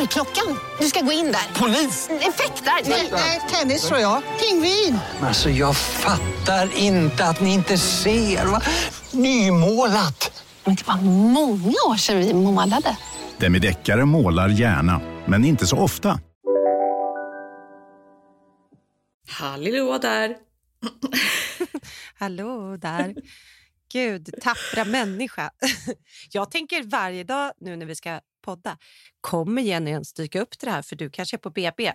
Dörrklockan. Du ska gå in där. Polis? Effektar? Nej, tennis tror jag. Pingvin. Alltså jag fattar inte att ni inte ser. Va? Nymålat. Men det var många år sedan vi målade. Demideckare målar gärna, men inte så ofta. Hallå där! Hallå där. Gud, tappra människa. Jag tänker varje dag nu när vi ska podda, kommer Jenny ens dyka upp till det här för du kanske är på BB?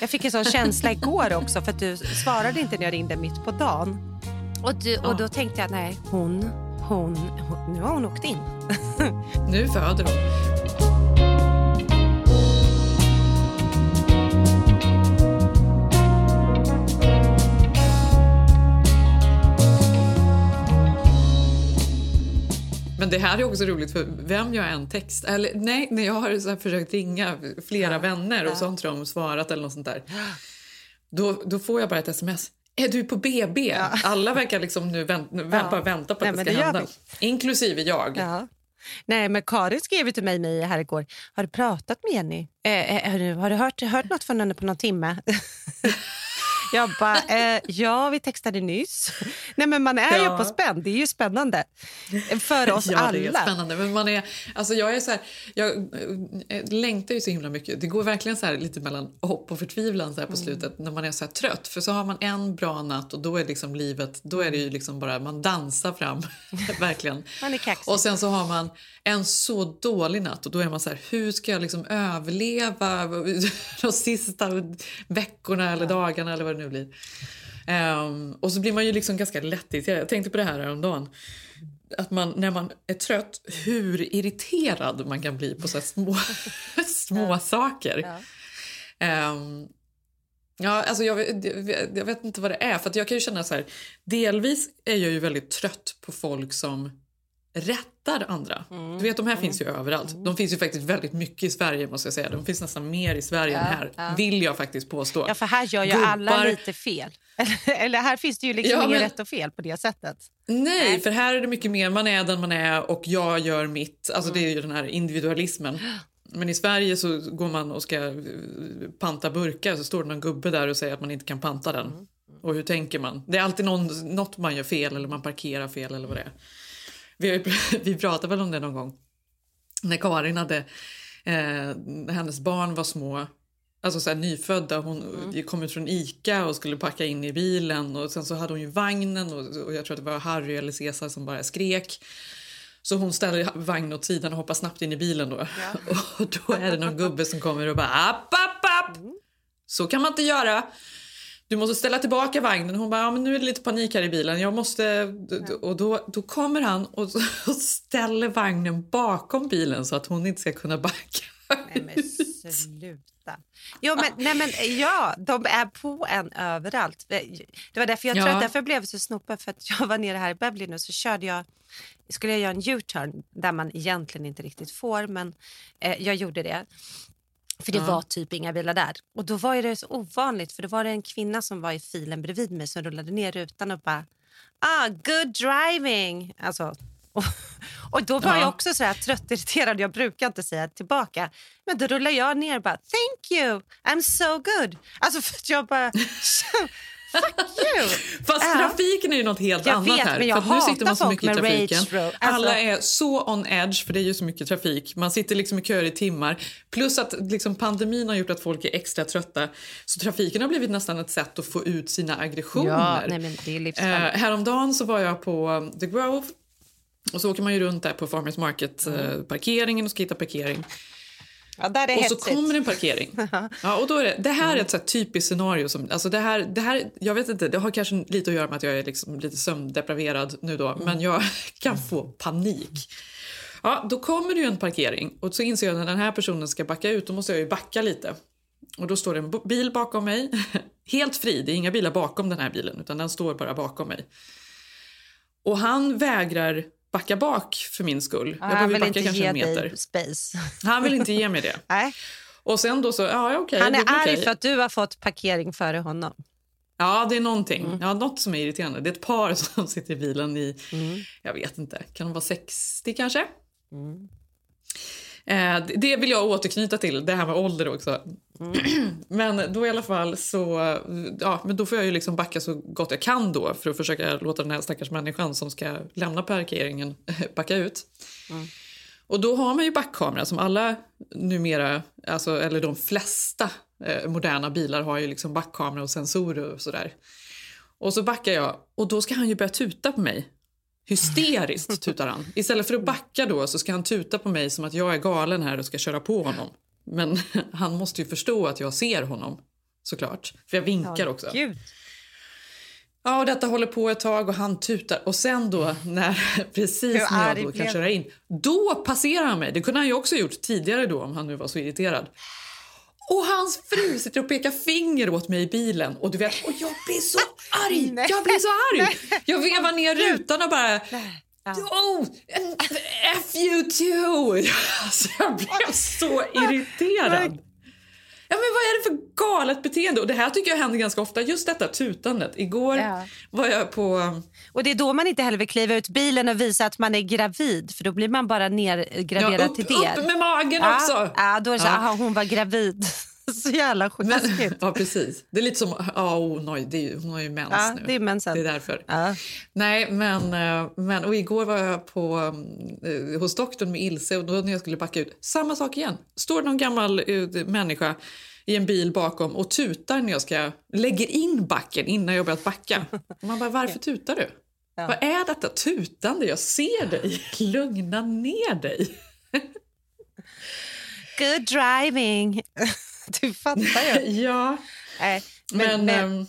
Jag fick en sån känsla igår också för att du svarade inte när jag ringde mitt på dagen. Och, du, och då tänkte jag, nej, hon, hon, hon nu har hon åkt in. Nu föder hon. Men det här är också roligt för vem jag än text... Eller nej, när jag har så försökt ringa flera Ja, vänner och ja. sånt har de svarat eller något sånt där. Då, då får jag bara ett sms. Är du på BB? Alla verkar liksom nu vänt, vänt, Ja. bara vänta på Nej, att men det det ska gör hända. Inklusive jag. Ja. Nej, men Karin skrev ju till mig, mig här igår. Har du pratat med Jenny? Eh, eh, har du, har du hört, hört något från henne på någon timme? Jag bara, eh, ja, vi textade nyss. Nej, men man är Ja. ju på spänn. Det är ju spännande för oss ja, alla. det är spännande. Men man är, alltså jag, är så här, jag eh, längtar ju så himla mycket. Det går verkligen så här lite mellan hopp och förtvivlan så här på Mm. slutet när man är så här trött. För så har man en bra natt och då är liksom livet, då är det ju liksom bara, man dansar fram. verkligen. Man är kaxig. Och sen så har man en så dålig natt och då är man så här, hur ska jag liksom överleva de sista veckorna eller dagarna eller vad det nu blir. Ehm, och så blir man ju liksom ganska lättirriterad. Jag tänkte på det här häromdagen. Att man, när man är trött, hur irriterad man kan bli på så små, små saker. Ja. Ehm, ja, alltså jag, vet- jag vet inte vad det är. För jag kan ju känna så här, delvis är jag ju väldigt trött på folk som rättar andra. Mm. Du vet, de här finns ju överallt. De finns ju faktiskt väldigt mycket i Sverige måste jag säga. De finns nästan mer i Sverige än här, ja. vill jag faktiskt påstå. Ja, för här gör ju alla Gubbar- lite fel. Eller, här finns det ju liksom Ja, inget men- rätt och fel på det sättet. Nej, för här är det mycket mer man är den man är och jag gör mitt. Alltså det är ju den här individualismen. Men i Sverige så går man och ska eh, panta burkar så står det någon gubbe där och säger att man inte kan panta den. Och hur tänker man? Det är alltid någon, något man gör fel eller man parkerar fel eller vad det är. Vi, vi pratade väl om det någon gång. När Karin hade, eh, hennes barn var små, alltså så här nyfödda, hon kom ut från Ica och skulle packa in i bilen och sen så hade hon ju vagnen och, och jag tror att det var Harry eller Cesar som bara skrek. Så hon ställer vagnen åt sidan och hoppar snabbt in i bilen då. Och då är det någon gubbe som kommer och bara app, app, app! Så kan man inte göra. Du måste ställa tillbaka vagnen. Hon bara, ja, men nu är det lite panik här i bilen. Jag måste... Och då, då kommer han och, och ställer vagnen bakom bilen så att hon inte ska kunna backa Nej, men sluta. Jo, men, nej, men, ja, de är på en överallt. Det var därför jag tror Ja. att därför blev så snopad. För att jag var nere här i Beverly nu så körde jag, skulle jag göra en U-turn där man egentligen inte riktigt får, men eh, jag gjorde det. För det Ja. var typ inga bilar där. Och då var det så ovanligt för då var det en kvinna som var i filen bredvid mig som rullade ner rutan och bara ah, good driving. Alltså, och, och då var Ja. jag också så här trött irriterad. Jag brukar inte säga tillbaka. Men då rullar jag ner och bara thank you, I'm so good. Alltså för jag bara fuck you. Fast Ja. trafiken är ju något helt Jag annat vet, här. men jag för nu sitter man så mycket i trafiken. Alltså- Alla är så on edge för det är ju så mycket trafik. Man sitter liksom i köer i timmar. Plus att liksom pandemin har gjort att folk är extra trötta. Så trafiken har blivit nästan ett sätt att få ut sina aggressioner. Ja, nej, men det är Eh, livsfarligt. häromdagen så var jag på um, The Grove och så åker man ju runt där på Farmers Market eh, parkeringen och ska hitta parkering. Ja, där är Och så hetsigt. kommer en parkering. Ja, och då är det, det här är ett så typiskt scenario. Som, alltså det, här, det här, jag vet inte, det har kanske lite att göra med att jag är liksom lite sömndepraverad nu då, men jag kan få panik. Ja, då kommer det en parkering och så inser jag att när den här personen ska backa ut då måste jag ju backa lite. och då står det en bil bakom mig. Helt fri, det är inga bilar bakom den här bilen utan den står bara bakom mig. Och han vägrar backa bak för min skull. Jag han behöver vill backa inte ge dig space. Han vill inte ge mig det. Nej. Och sen då så, ja okej. Han är blir arg okej. för att du har fått parkering före honom. Ja, det är någonting. Mm. Ja, något som är irriterande. Det är ett par som sitter i bilen i, Mm. jag vet inte, kan de vara 60 kanske? Eh, det- det vill jag återknyta till, det här med ålder också. Mm. men då i alla fall så, ja, men då får jag ju liksom backa så gott jag kan då för att försöka låta den här stackars människan som ska lämna parkeringen backa ut. Mm. Och då har man ju backkamera som alla numera, alltså, eller de flesta eh, moderna bilar har ju liksom backkamera och sensorer och sådär. Och så backar jag och då ska han ju börja tuta på mig. Hysteriskt tutar han. Istället för att backa då så ska han tuta på mig som att jag är galen här och ska köra på honom. Men han måste ju förstå att jag ser honom såklart. För jag vinkar också. Gud. Ja, och detta håller på ett tag och han tutar. Och sen då, när, precis när jag då kan köra in, då passerar han mig. Det kunde han ju också gjort tidigare då om han nu var så irriterad. Och hans fru sitter och pekar finger åt mig i bilen. Och du vet, och jag blir så arg! Nej. Jag blir så arg! Jag vevar ner rutan och bara... Ja. Oh, F you too! Alltså, jag blev så irriterad. Ja, men vad är det för galet beteende? Och det här tycker jag händer ganska ofta. Just detta tutandet. Igår Ja. var jag på... Och det är då man inte heller vill kliva ut bilen och visa att man är gravid för då blir man bara nergraverad Ja, upp, till det. upp med magen ja, också! Ja, då är det så, Ja. aha, hon var gravid. så jävla sjukt. Ja, precis. Det är lite som... Ja, oh, nej, det är, hon har ju mens Ja, nu. det är mensen. Det är därför. Ja. Nej, men, eh, men och igår var jag på, eh, hos doktorn med Ilse och då när jag skulle backa ut, samma sak igen. Står någon gammal eh, människa i en bil bakom och tutar när jag ska lägger in backen innan jag börjat backa. Och man bara, varför tutar du? Ja. Vad är detta tutande? Jag ser dig. Lugna ner dig. Good driving. du fattar ju. Ja, Nej, men... men, men, ehm,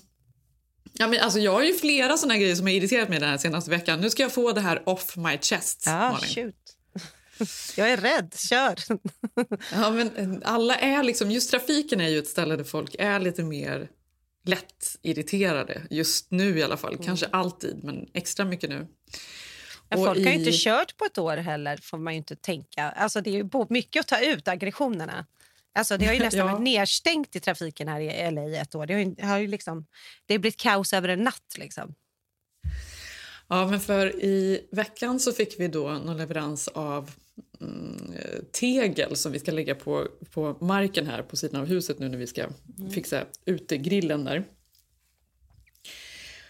Ja, men alltså jag har ju flera såna grejer som har irriterat mig den här senaste veckan. Nu ska jag få det här off my chest. ja, shoot. Jag är rädd. Kör. Ja, men eh, alla är liksom, just trafiken är ju ett ställe där folk är lite mer lätt irriterade. Just nu i alla fall. Kanske alltid, men extra mycket nu. Ja, folk har ju i- inte kört på ett år heller, får man inte tänka. Alltså, det är ju mycket att ta ut aggressionerna. Alltså, det har ju nästan Ja. varit nedstängt i trafiken här i LA i ett år. Det har ju, har ju liksom, det har blivit kaos över en natt. Liksom. Ja, men för i veckan så fick vi då någon leverans av mm, eh, tegel som vi ska lägga på, på marken här på sidan av huset nu när vi ska fixa utegrillen där.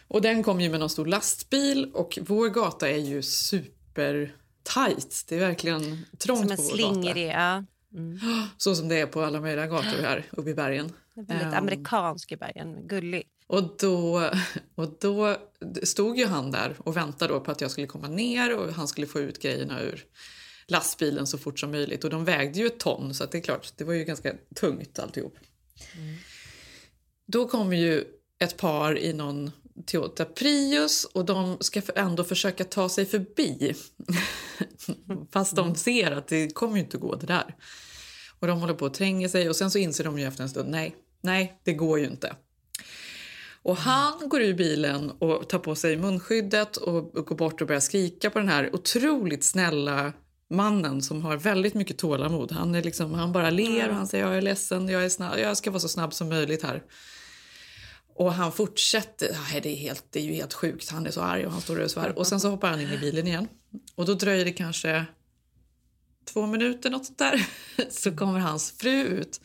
Och den kom ju med någon stor lastbil och vår gata är ju super tight. Det är verkligen trångt på vår gata. slingrig. Ja. Så som det är på alla möjliga gator här uppe i bergen. Väldigt Ehm, amerikansk i bergen. Gullig. Och då, och då stod ju han där och väntade då på att jag skulle komma ner och han skulle få ut grejerna ur lastbilen så fort som möjligt. Och de vägde ju ett ton så det är klart, det var ju ganska tungt alltihop. Då kommer ju ett par i någon Toyota Prius och de ska ändå försöka ta sig förbi. Fast de ser att det kommer inte gå det där. Och de håller på att tränga sig och sen så inser de ju efter en stund, nej, nej, det går ju inte. Och han går ur bilen och tar på sig munskyddet och, och går bort och börjar skrika på den här otroligt snälla mannen som har väldigt mycket tålamod. Han, är liksom, han bara ler och han säger jag är ledsen, jag, är snabb, jag ska vara så snabb som möjligt här. Och han fortsätter, nej, det, är helt, det är ju helt sjukt, han är så arg och han står och svär. Och sen så hoppar han in i bilen igen. Och då dröjer det kanske två minuter, något sånt där, så kommer hans fru ut.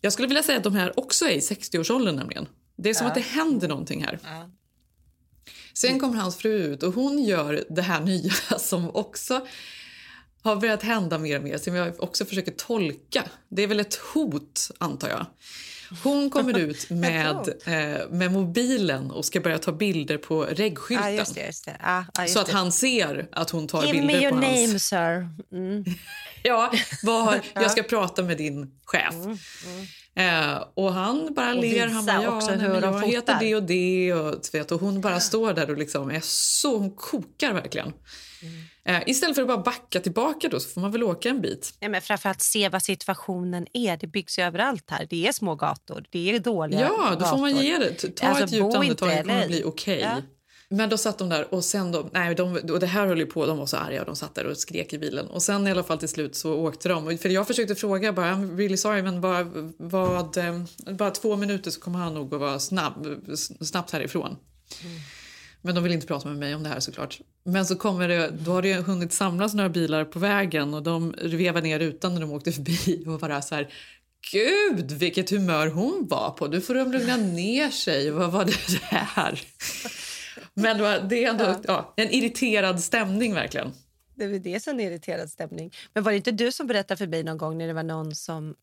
Jag skulle vilja säga att de här också är i 60-årsåldern nämligen. Det är som att det händer någonting här. Sen kommer hans fru ut och hon gör det här nya som också har börjat hända mer och mer, som jag också försöker tolka. Det är väl ett hot, antar jag. Hon kommer ut med, eh, med mobilen och ska börja ta bilder på regskylten. Ja, just det. Just det. Ja, ja, just Så att han ser att hon tar Give bilder me your på hans... name, sir. Mm. Ja, vad, jag ska prata med din chef. Eh, och han bara Och ler. Han bara, ja, också nej, hur jag heter det och det. Och, vet, och hon bara står där och liksom är så... Hon kokar verkligen. Mm. Eh, istället för att bara backa tillbaka då så får man väl åka en bit. Ja, men framförallt se vad situationen är. Det byggs överallt här. Det är små gator, det är dåliga Ja, då får man gator. ge det. Ta Alltså, ett djupt andetag, det kommer bli okej. Ja. Men då satt de där och sen då, nej, de, och det här höll ju på, de var så arga och de satt där och skrek i bilen. Och sen i alla fall till slut så åkte de. För jag försökte fråga bara, I'm really sorry men bara, vad, eh, bara två minuter så kommer han nog att vara snabb, snabbt härifrån. Men de vill inte prata med mig om det här såklart. Men så kommer det, då har det hunnit samlas några bilar på vägen och de vevade ner rutan när de åkte förbi och bara så här Gud, vilket humör hon var på! Nu får de lugna ner sig. Vad var det här? Men det, var, det är ändå ja. en irriterad stämning verkligen. Det är väl det som är en irriterad stämning. Men var det inte du som berättade för mig någon gång när det var någon som...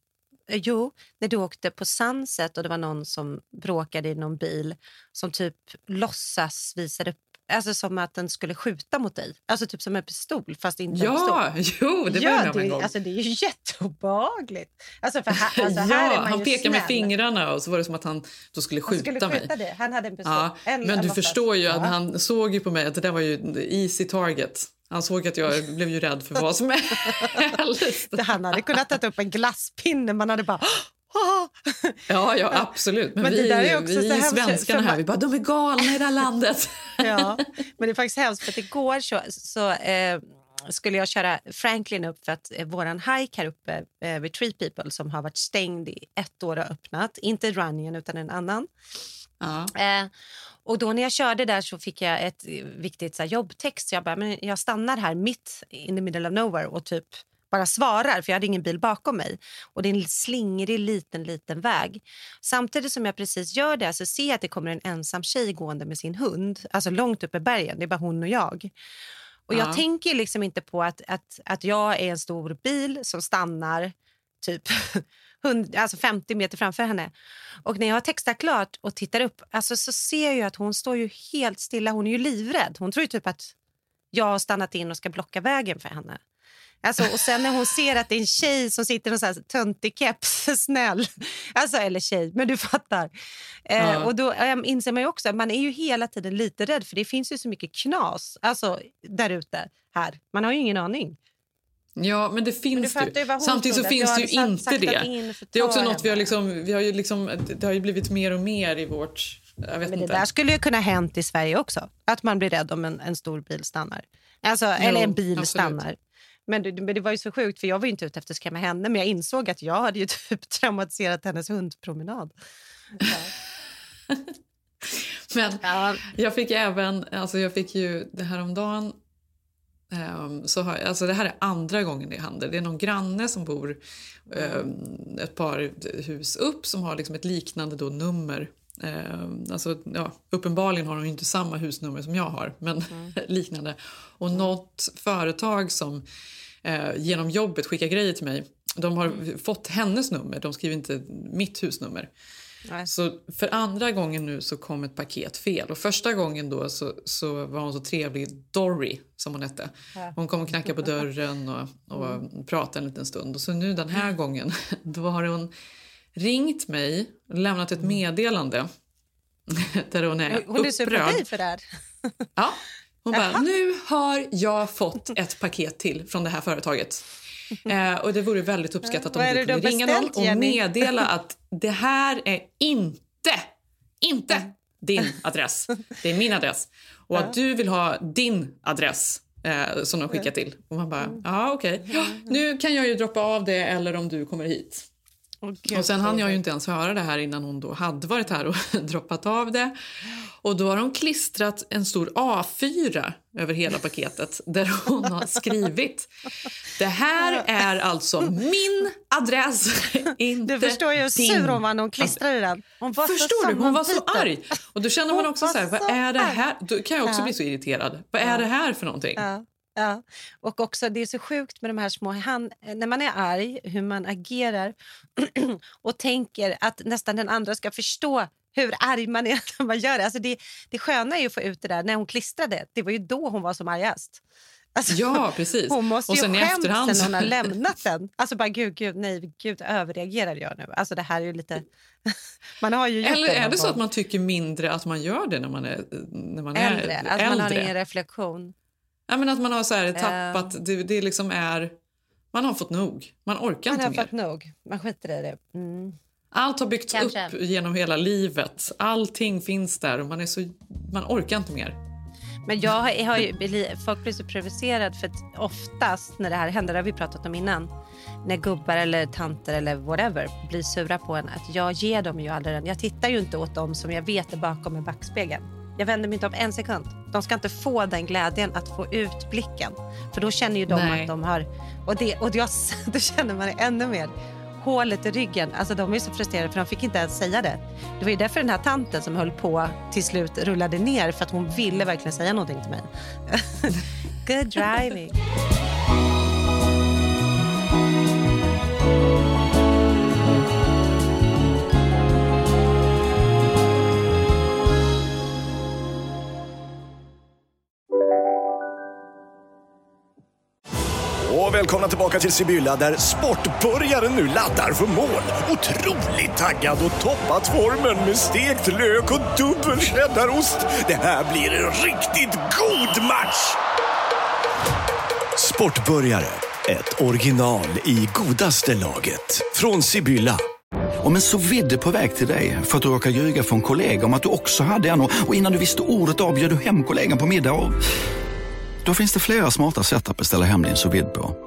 Eh, Jo, när du åkte på Sunset och det var någon som bråkade i någon bil som typ låtsas visade upp, alltså som att den skulle skjuta mot dig. Alltså typ som en pistol fast inte en pistol. Ja, jo, det var med om en det, gång. alltså, det är ju jätteobehagligt. Alltså, för här, alltså, här är ja, man han pekade med fingrarna och så var det som att han då skulle Han skjuta, skulle mig. skjuta dig. Han hade en pistol. Ja, En- men en du förstår ju att Ja. han såg ju på mig att det där var ju easy target. Han såg att jag blev ju rädd för vad som helst. Det- Han hade kunnat ta upp en glasspinne. Man hade bara... Ja, ja absolut. Men, Men det vi, där är också vi hemskt, svenskarna här, vi bara, de är galna i det här landet. Ja, men det är faktiskt hemskt för att igår så, så eh, skulle jag köra Franklin upp för att eh, våran hike här uppe eh, vid Tree People som har varit stängd i ett år och öppnat, inte Runningen utan en annan. Ja. Eh, och då när jag körde där så fick jag ett viktigt så här, jobbtext. Så jag bara, men jag stannar här mitt in the middle of nowhere och typ bara svarar för jag hade ingen bil bakom mig. Och det är en slingrig liten, liten väg. Samtidigt som jag precis gör det så ser jag att det kommer en ensam tjej gående med sin hund. Alltså långt uppe i bergen, det är bara hon och jag. Och jag Ja. tänker liksom inte på att, att, att jag är en stor bil som stannar typ 100, alltså 50 meter framför henne. Och när jag har textat klart och tittar upp alltså så ser jag att hon står ju helt stilla. Hon är ju livrädd. Hon tror typ att jag har stannat in och ska blocka vägen för henne. Alltså, och sen när hon ser att det är en tjej som sitter i sån här töntig keps, snäll. Alltså, eller tjej, men du fattar. Eh, Ja. och då eh, inser man ju också att man är ju hela tiden lite rädd för det finns ju så mycket knas alltså, där ute. Här. Man har ju ingen aning. Ja, men det Men finns det ju Samtidigt så finns det ju inte det. in Det är också något vi har liksom, vi har ju liksom, det har ju blivit mer och mer i vårt, jag vet Men det inte. där skulle ju kunna hänt i Sverige också. Att man blir rädd om en, en stor bil stannar. Alltså, eller en bil absolut. stannar. Men det, men det var ju så sjukt, för jag var ju inte ute efter att skrämma henne. Men jag insåg att jag hade ju typ traumatiserat hennes hundpromenad. Men Ja. jag fick även, alltså jag fick ju det här om dagen så har, alltså det här är andra gången det händer. Det är någon granne som bor ehm, ett par hus upp som har liksom ett liknande då nummer. Ehm, alltså, ja, uppenbarligen har de inte samma husnummer som jag har, men liknande. Och något företag som eh, genom jobbet skickar grejer till mig de har fått hennes nummer, de skriver inte mitt husnummer. Nej. Så för andra gången nu så kom ett paket fel. Och första gången då så, så var hon så trevlig, Dory som hon hette. Hon kom och knackade på dörren och, och pratade en liten stund. Och så nu den här gången då har hon ringt mig och lämnat ett meddelande där hon är Hon är sur på dig för det här. Ja. Hon bara, nu har jag fått ett paket till från det här företaget. Eh, och Det vore väldigt uppskattat om du kunde ringa någon och Jenny? meddela att det här är inte, inte din adress. Det är min adress. Och att du vill ha din adress eh, som de skickar till. Och man bara, ja okej. Ja, nu kan jag ju droppa av det eller om du kommer hit. Gud, Och sen hann jag ju inte ens höra det här innan hon då hade varit här och droppat av det. Och då har de klistrat en stor A4 över hela paketet där hon har skrivit Det här är alltså min adress, inte Du förstår ju hur sur hon var när hon klistrade den. Hon Förstår så du? Hon var så arg. Och då känner man Hon också så här, vad är det här? Då kan jag också bli så irriterad. Vad är det här för någonting? Ja. Och också det är så sjukt med de här små... Han, när man är arg, hur man agerar och tänker att nästan den andra ska förstå hur arg man är när man gör det. Alltså det, det sköna är ju att få ut det där när hon klistrade. Det var ju då hon var som argast. Alltså, Ja, precis. Hon måste Och ju sen i skämt efterhand sen hon har lämnat den. Alltså bara gud, gud, nej, gud överreagerar jag nu? Alltså det här är ju lite... man har ju Eller är det så att man tycker mindre att man gör det när man är, när man äldre, är alltså man har äldre? ingen reflektion. Ja, men att man har så här tappat, det, det liksom är, man har fått nog. Man orkar Man inte har mer. fått nog. Man skiter i det. Mm. Allt har byggts Kanske. upp genom hela livet. Allting finns där och man, är så, man orkar inte mer. Men jag har, jag har ju, folk blir så provocerade för att oftast när det här händer, det har vi pratat om innan, när gubbar eller tanter eller whatever blir sura på en, att jag ger dem ju aldrig den. Jag tittar ju inte åt dem som jag vet är bakom en backspegeln. Jag vänder mig inte om en sekund. De ska inte få den glädjen att få ut blicken. För då känner ju de Nej. att de har... Och, det, och jag, då känner man det ännu mer. Hålet i ryggen. Alltså de är så frustrerade för de fick inte ens säga det. Det var ju därför den här tanten som höll på till slut rullade ner för att hon ville verkligen säga någonting till mig. Good driving. Välkomna tillbaka till Sibylla där sportbörjaren nu laddar för mål. Otroligt taggad och toppat formen med stekt lök och dubbel cheddarost. Det här blir en riktigt god match! Sportbörjare, ett original i godaste laget. Från Sibylla. Om en så vidde på väg till dig för att du råkar ljuga från kollega om att du också hade en och och innan du visste ordet av bjöd du hem kollegan på middag och... Då finns det flera smarta sätt att beställa hem din sous vide på.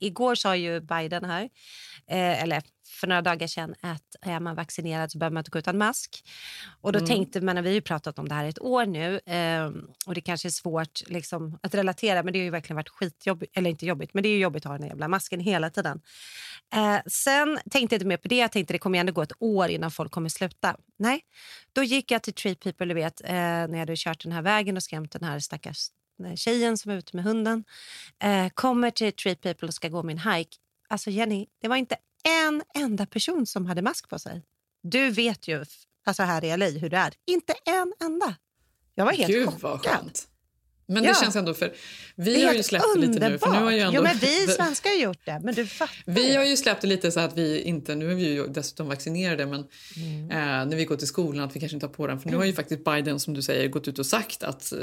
Igår sa ju Biden här, eh, eller för några dagar sedan, att är man vaccinerad så behöver man inte gå utan mask. Och då Mm. tänkte man, vi har ju pratat om det här ett år nu eh, och det kanske är svårt liksom, att relatera men det har ju verkligen varit skitjobbigt, eller inte jobbigt, men det är ju jobbigt att ha den jävla masken hela tiden. Eh, sen tänkte jag inte mer på det, jag tänkte det kommer ändå gå ett år innan folk kommer sluta. Nej, då gick jag till Treat People, du vet, eh, när jag hade kört den här vägen och skrämt den här stackars tjejen som var ute med hunden. Eh, kommer till Treat People och ska gå min hike. Alltså Jenny, det var inte en enda person som hade mask på sig. Du vet ju alltså här i LA hur det är. Inte en enda. Jag var helt Gud chockad. vad skönt. Men Ja. det känns ändå för... Vi har ju släppt det lite nu. För nu har ju ändå, Jo, men vi svenskar har gjort det. Men du fattar. Vi har ju släppt det lite så att vi inte, nu är vi ju dessutom vaccinerade, men Mm. eh, när vi går till skolan att vi kanske inte har på den. För nu har ju faktiskt Biden som du säger gått ut och sagt att eh,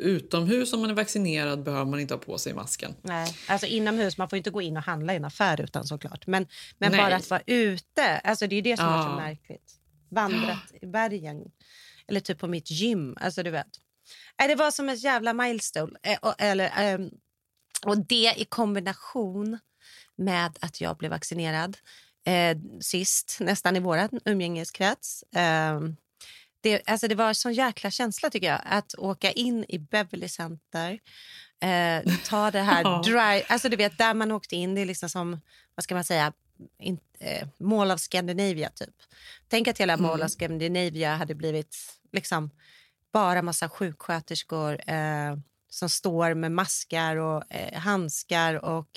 utomhus om man är vaccinerad behöver man inte ha på sig masken. Nej, alltså inomhus, man får inte gå in och handla i en affär utan såklart. Men, men Nej. bara att vara ute, alltså det är det som är så Ja. märkligt. Vandrat i bergen, eller typ på mitt gym, alltså du vet. Nej, det var som ett jävla milestone. Och, eller, ehm, och det i kombination med att jag blev vaccinerad eh, sist, nästan i vår umgängeskrets. Eh, det, alltså det var en sån jäkla känsla tycker jag, att åka in i Beverly Center, eh, ta det här drive, alltså du vet där man åkte in, det är liksom som, vad ska man säga, in, eh, Mall of Scandinavia typ. Tänk att hela Mall Mm. of Scandinavia hade blivit liksom bara massa sjuksköterskor eh, som står med maskar och eh, handskar och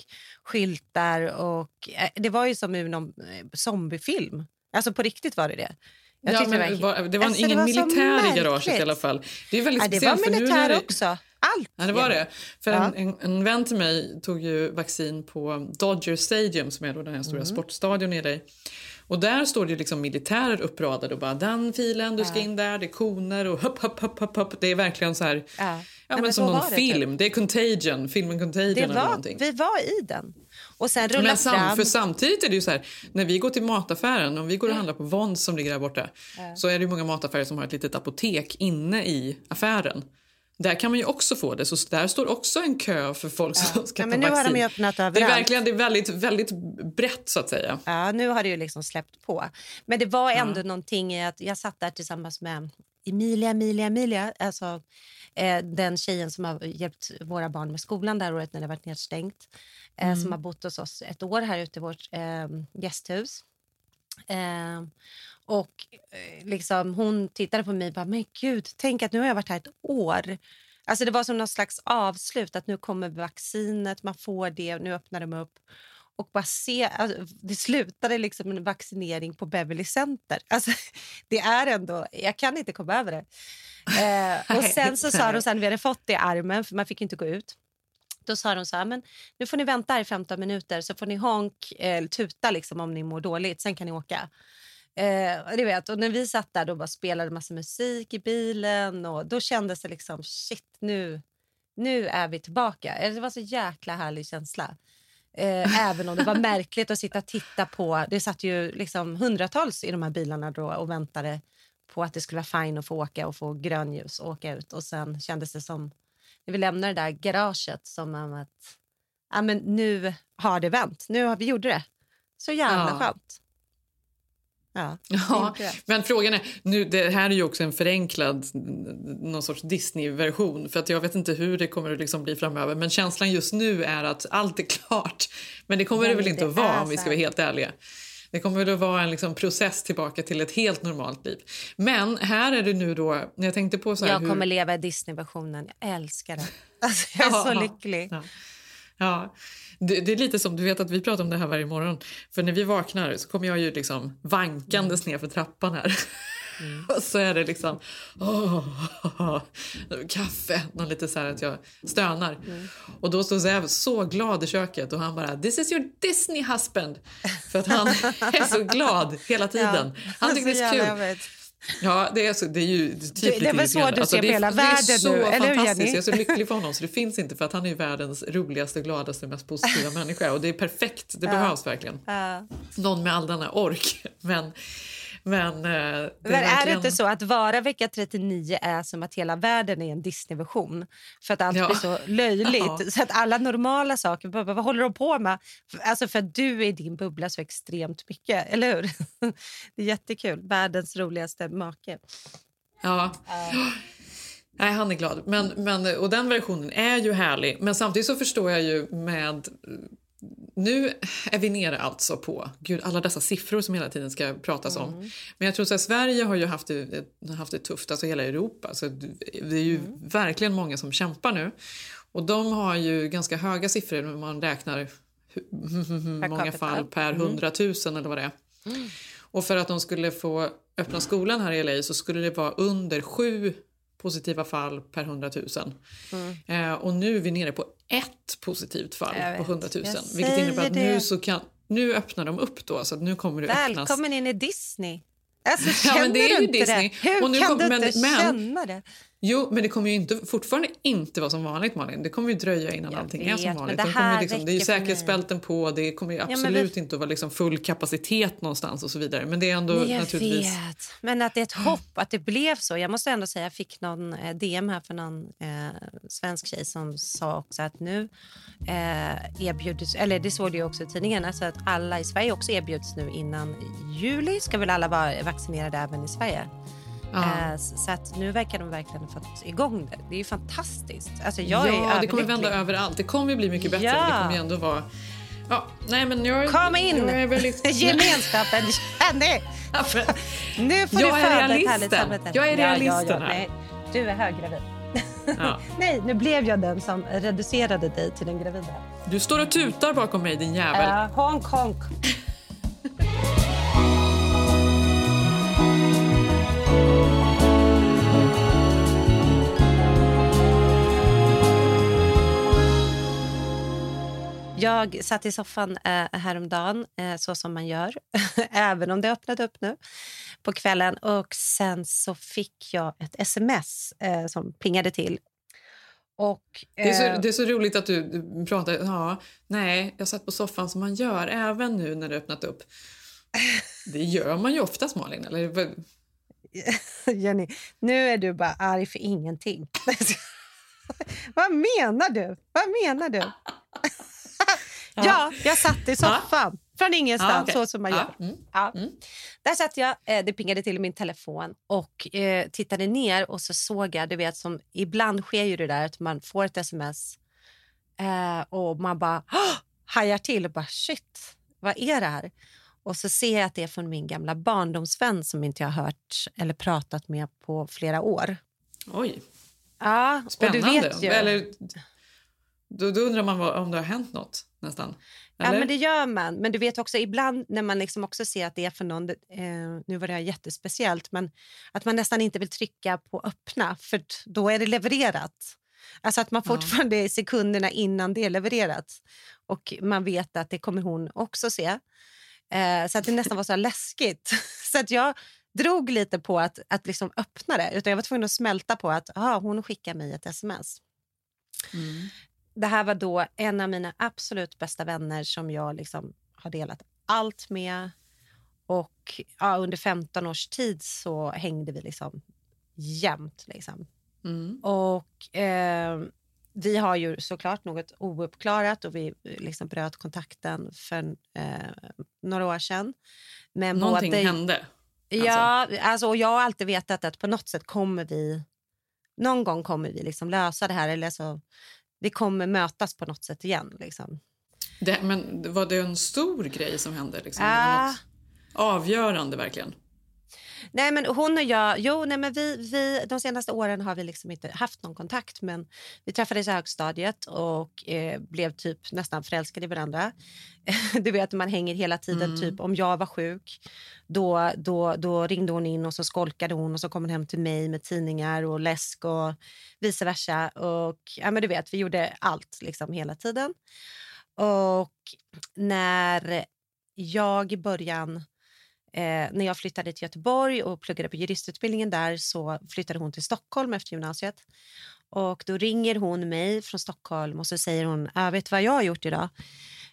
skyltar. Och, eh, det var ju som ur någon eh, zombiefilm. Alltså på riktigt var det det. Jag ja, men det var, det var alltså, ingen det var militär i garaget i alla fall. Det är väldigt Ja, det var militär det- också. Allt. Ja, det var det. För Ja. en, en, en vän till mig tog ju vaccin på Dodger Stadium som är då den här stora Mm. sportstadion i LA. Och där står det ju liksom militärer uppradade och bara den filen, du ska in där, det är koner och hopp, hopp, hopp, hopp, hopp. Det är verkligen så här, Ja. ja, men men som någon var det, film. Det är Contagion, filmen Contagion Det eller var, någonting. vi var i den. Och sen rulla Men sam, fram. för samtidigt är det ju så här, när vi går till mataffären, om vi går och handlar på Vons som ligger där borta, så är det många mataffärer som har ett litet apotek inne i affären. Där kan man ju också få det, så där står också en kö för folk som ska Ja, ta men nu har vaccin. de ju öppnat det är överallt. verkligen det är väldigt, väldigt brett så att säga. Ja, nu har det ju liksom släppt på. Men det var ändå någonting i att jag satt där tillsammans med Emilia, Emilia, Emilia. Alltså, eh, den tjejen som har hjälpt våra barn med skolan det här året när det varit nedstängt. Eh, Mm. Som har bott hos oss ett år här ute i vårt eh, gästhus. Eh, och eh, liksom, hon tittade på mig och bara, men gud, tänk att nu har jag varit här ett år. Alltså det var som någon slags avslut, att nu kommer vaccinet, man får det, nu öppnar de upp. Och bara se, alltså, det slutade liksom en vaccinering på Beverly Center. Alltså, det är ändå, jag kan inte komma över det. Eh, och sen så sa de sen, vi hade fått det i armen, för man fick inte gå ut. Då sa de så här, men nu får ni vänta här i 15 minuter så får ni honk eller tuta liksom om ni mår dåligt, sen kan ni åka. Eh, du vet, och när vi satt där då bara spelade massa musik i bilen och då kändes det liksom shit nu, nu är vi tillbaka. Det var så jäkla härlig känsla. Eh, även om det var märkligt att sitta och titta på, det satt ju liksom hundratals i de här bilarna då och väntade på att det skulle vara fine att få åka och få grönljus och åka ut och sen kändes det som när vi lämnade det där garaget som om att ja, men nu har det vänt. Nu har vi gjort det. Så jävla Ja. skönt. Ja, Ja, men frågan är, nu, det här är ju också en förenklad någon sorts Disney-version för att jag vet inte hur det kommer att liksom bli framöver men känslan just nu är att allt är klart. Men det kommer det Nej, väl inte det att vara om vi så ska vara helt ärliga. Det kommer väl att vara en liksom process tillbaka till ett helt normalt liv. Men här är det nu då, när jag tänkte på så Jag hur... kommer leva i Disney-versionen. Jag älskar det. Alltså, jag är så Ja. lycklig. Ja. Ja, det, det är lite som, du vet att vi pratar om det här varje morgon. För när vi vaknar så kommer jag ju liksom vankandes ner för trappan här. Och så är det liksom åh, kaffe, någon lite så här att jag stönar. Och då står Zev så glad i köket och han bara “This is your Disney husband”. För att han är så glad hela tiden. Han tycker det är så kul. Ja, det är, så, det är ju typ Det- det är väl så du ser det på är, hela det är världen så nu, eller hur, fantastiskt. Jenny? Jag är så lycklig för honom så det finns inte för att han är världens roligaste, gladaste, mest positiva människa och det är perfekt. Det Ja. behövs verkligen. Ja. Någon med all denna ork. Men, men, eh, det är Men är det verkligen- inte så att vara vecka 39 är som att hela världen är en Disney-version? För att allt Ja. blir så löjligt. Ja. Så att alla normala saker, bara, vad håller de på med? Alltså för att du är i din bubbla så extremt mycket, eller hur? Det är jättekul. Världens roligaste make. Ja. Nej, han är glad. Men, men, och den versionen är ju härlig. Men samtidigt så förstår jag ju med... Nu är vi nere alltså på gud, alla dessa siffror som hela tiden ska pratas om. Men jag tror att Sverige har ju haft det, haft det tufft, alltså hela Europa. Så det är ju verkligen många som kämpar nu. Och de har ju ganska höga siffror när man räknar hur många fall per Mm. hundratusen eller vad det är. Och för att de skulle få öppna skolan här i LA så skulle det vara under sju positiva fall per 100 000. Eh, och nu är vi nere på ett positivt fall Mm. På vet. 100 000. Jag Vilket innebär att nu, så kan, nu öppnar de upp då så att nu kommer det öppnas. Välkommen in i Disney. Alltså, Ja, känner men det är du inte Disney. det? Hur Och nu kan kom- du inte men- känna det? Jo, men det kommer ju inte, fortfarande inte vara som vanligt Malin. Det kommer ju dröja innan Jag allting är vet, som men vanligt. det här liksom, det är ju säkerhetsbälten på, det kommer ju absolut vi- inte att vara liksom full kapacitet någonstans och så vidare. Men det är ändå Nej, jag naturligtvis... vet. Men att det är ett hopp att det blev så. Jag måste ändå säga, jag fick någon eh, DM här för någon eh, svensk tjej som sa också att nu eh, erbjuds, eller det såg du också i tidningen, alltså att alla i Sverige också erbjuds nu innan juli ska väl alla vara vaccinerade även i Sverige. Ja. Eh, så att nu verkar de verkligen ha fått igång det. Det är ju fantastiskt. Alltså jag är ja, det kommer vända överallt. Det kommer ju bli mycket bättre. Ja. Det kommer ju ändå vara... Ja, nej men jag, Kom in! Jag är väldigt... Gemenskapen, Jenny! Ja, Nu får Jag du är realisten. härligt samvete. Jag är realisten här. Nej, du är höggravid. Ja. Nej, nu blev jag den som reducerade dig till den gravida. Du står och tutar bakom mig din jävel. Uh, honk, honk. Jag satt i soffan eh, häromdagen, eh, så som man gör, även om det öppnade upp nu på kvällen. Och Sen så fick jag ett sms eh, som pingade till. Och, Det, är eh, så, det är så roligt att du du pratar... Ja, nej, jag satt på soffan som man gör även nu när det öppnat upp. Det gör man ju oftast Malin. Eller? Jenny, nu är du bara arg för ingenting. Vad menar du? Vad menar du? Ja, jag satt i soffan. Från ingenstans, Ah, okej. så som man gör. mm, Ja. Där satt jag, eh, det pingade till i min telefon och eh, tittade ner och så såg jag, du vet som ibland sker ju det där att man får ett sms eh, och man bara hajar till och bara shit, vad är det här? Och så ser jag att det är från min gamla barndomsvän som inte jag har hört eller pratat med på flera år. Oj, Ja, spännande. och du vet ju. Eller, då, då undrar man vad, om det har hänt något nästan. Eller? Ja, men det gör man. Men du vet också ibland när man liksom också ser att det är för någon, eh, nu var det här jättespeciellt, men att man nästan inte vill trycka på öppna för då är det levererat. Alltså att man fortfarande är sekunderna innan det är levererat och man vet att det kommer hon också se. Eh, så att det nästan var så läskigt. Så att jag drog lite på att, att liksom öppna det, utan jag var tvungen att smälta på att aha, hon skickar mig ett sms. Mm. Det här var då en av mina absolut bästa vänner som jag liksom har delat allt med. Och ja, under 15 års tid så hängde vi liksom jämt. Liksom. Mm. Och eh, vi har ju såklart något ouppklarat och vi liksom bröt kontakten för eh, några år sedan. Men Någonting både, hände. Ja, alltså, och jag har alltid vetat att på något sätt kommer vi... Någon gång kommer vi liksom lösa det här. Eller så, vi kommer mötas på något sätt igen. Liksom. Det, men var det en stor grej som hände? Liksom? Något avgörande verkligen. Nej, men hon och jag, jo, nej, men vi, vi, de senaste åren har vi liksom inte haft någon kontakt men vi träffades i högstadiet och eh, blev typ nästan förälskade i varandra. du vet, man hänger hela tiden. Mm. Typ om jag var sjuk, då, då, då ringde hon in och så skolkade hon och så kom hon hem till mig med tidningar och läsk och vice versa. Och ja, men du vet, vi gjorde allt liksom hela tiden. Och när jag i början Eh, när jag flyttade till Göteborg och pluggade på juristutbildningen där så flyttade hon till Stockholm efter gymnasiet. Och då ringer hon mig från Stockholm och så säger hon, jag vet du vad jag har gjort idag?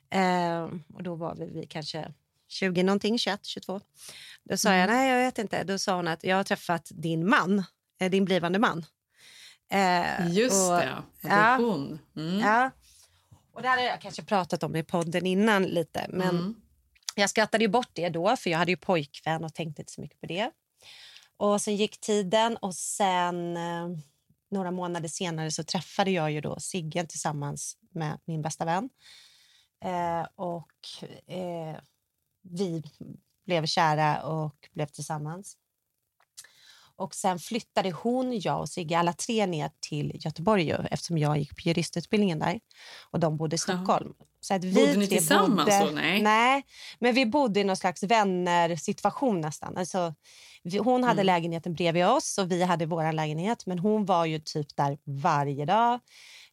Eh, och då var vi, vi kanske 20 någonting, 21, 22. Då sa jag, nej jag vet inte. Då sa hon att jag har träffat din man, eh, din blivande man. Eh, Just och- det, det är hon. Mm. Ja. Och det här har jag kanske pratat om i podden innan lite. Men Mm jag skrattade ju bort det då, för jag hade ju pojkvän och tänkte inte så mycket på det. Och sen gick tiden och sen eh, några månader senare så träffade jag ju då Sigge tillsammans med min bästa vän. Eh, och eh, vi blev kära och blev tillsammans. Och sen flyttade hon, jag och Sigge, alla tre ner till Göteborg ju, eftersom jag gick på juristutbildningen där och de bodde i Stockholm. Så att vi Bodde ni tillsammans bodde? Nej. Nej, men vi bodde i någon slags vänner-situation nästan. Alltså, vi, hon hade Mm. lägenheten bredvid oss och vi hade vår lägenhet. Men hon var ju typ där varje dag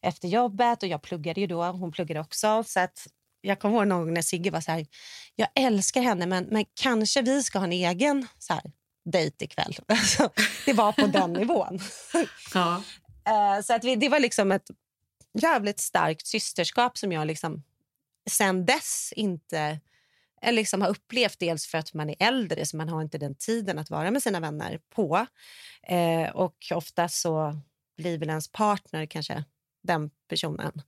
efter jobbet och jag pluggade ju då. Hon pluggade också. Så att jag kommer ihåg någon gång när Sigge var så här, jag älskar henne men, men kanske vi ska ha en egen så här, dejt ikväll. Alltså, det var på den nivån. Ja. Eh, så att vi, det var liksom ett jävligt starkt systerskap som jag liksom sen dess inte eh, liksom har upplevt. Dels för att man är äldre så man har inte den tiden att vara med sina vänner på. Eh, och ofta så blir väl ens partner kanske den personen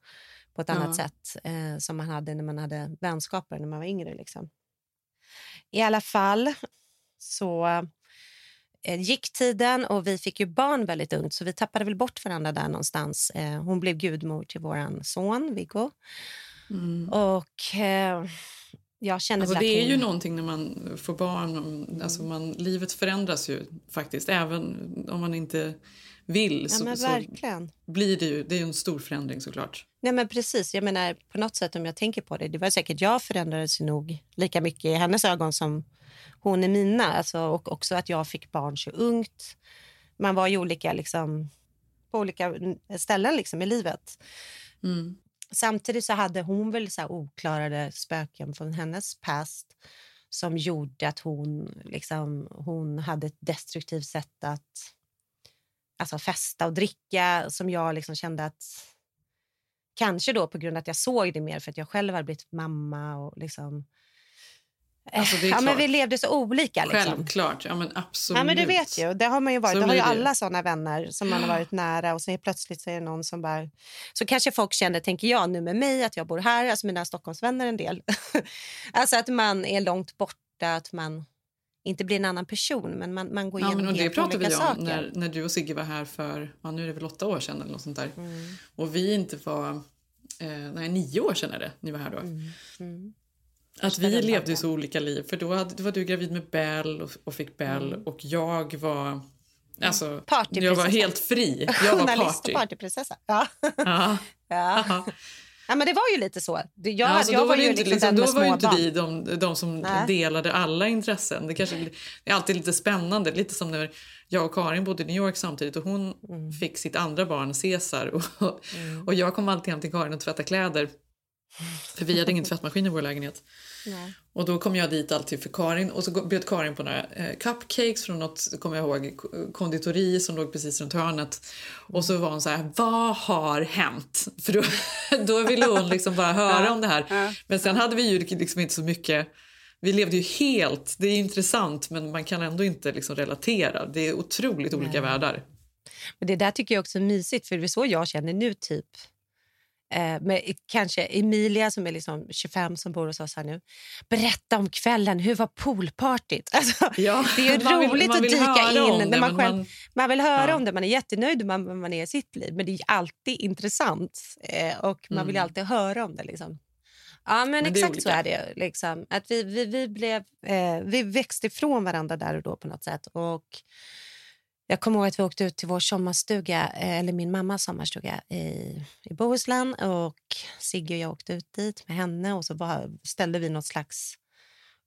på ett Ja. annat sätt eh, som man hade när man hade vänskaper när man var yngre. Liksom. I alla fall så gick tiden och vi fick ju barn väldigt ungt så vi tappade väl bort varandra där någonstans. Eh, hon blev gudmor till våran son Viggo. Mm. Och eh, jag kände Alltså, det är ju någonting när man får barn. om- Alltså man, livet förändras ju faktiskt. Även om man inte vill Ja, så, men så blir det ju det är ju en stor förändring såklart. Nej, men precis. Jag menar, på något sätt om jag tänker på det, det var säkert jag förändrades nog lika mycket i hennes ögon som hon i mina. Alltså, och också att jag fick barn så ungt. Man var ju olika liksom, på olika ställen liksom, i livet. Mm. Samtidigt så hade hon väl så oklarade spöken från hennes past som gjorde att hon, liksom, hon hade ett destruktivt sätt att alltså festa och dricka som jag liksom kände att Kanske då på grund av att jag såg det mer för att jag själv hade blivit mamma och liksom Alltså, ja, men klart. vi levde så olika. Liksom. Självklart, ja men absolut. Ja, men du vet ju, det har man ju varit. Så Det har ju alla såna vänner som man har varit nära och helt plötsligt så är det någon som bara... Så kanske folk känner, tänker jag nu med mig, att jag bor här, alltså mina Stockholmsvänner en del. alltså att man är långt borta, att man inte blir en annan person, men man, man går Ja, igenom men och det helt pratade vi saker. om när, när du och Sigge var här för, ja, nu är det väl åtta år sedan eller något sånt där. Mm. Och vi inte var, eh, nej nio år sedan är det, ni var här då. Mm. Att vi levde ju så olika liv. För då, hade, då var du gravid med Bell och, och fick Bell och jag var, alltså, Mm. Jag var helt fri. Jag var Journalist och party. partyprinsessa. Ja. Ja. ja. ja, men det var ju lite så. Jag, Ja, alltså jag då var, ju inte, liksom liksom, då var inte vi de, de som Nej. delade alla intressen. Det, kanske, det är alltid lite spännande. Lite som när jag och Karin bodde i New York samtidigt och hon Mm. fick sitt andra barn, Cesar. Och, och jag kom alltid hem till Karin och tvättade kläder. För vi hade ingen tvättmaskin i vår lägenhet. Nej. Och då kom jag dit alltid för Karin och så bjöd Karin på några eh, cupcakes från något, kommer jag ihåg, konditori som låg precis runt hörnet. Och så var hon så här, vad har hänt? För då, då ville hon liksom bara höra om det här. Men sen hade vi ju liksom inte så mycket, vi levde ju helt, det är intressant men man kan ändå inte liksom relatera. Det är otroligt olika världar. Men det där tycker jag också är mysigt, för det är så jag känner nu typ. Eh, med kanske Emilia som är liksom 25 som bor hos oss här nu. Berätta om kvällen, hur var poolpartyt? Alltså, Ja, det är vill- roligt man att vill dyka in. det, när man, själv, man- man, vill höra Ja. om det, man är jättenöjd med man, man är i sitt liv. Men det är alltid intressant eh, och man vill Mm. alltid höra om det. Liksom. Ja, men, Men det är exakt så är det. Liksom. Att vi, vi, vi, blev, eh, vi växte ifrån varandra där och då på något sätt. Och jag kommer ihåg att vi åkte ut till vår sommarstuga, eh, eller min mammas sommarstuga i, i Bohuslän. Och Sigge och jag åkte ut dit med henne och så var, ställde vi något slags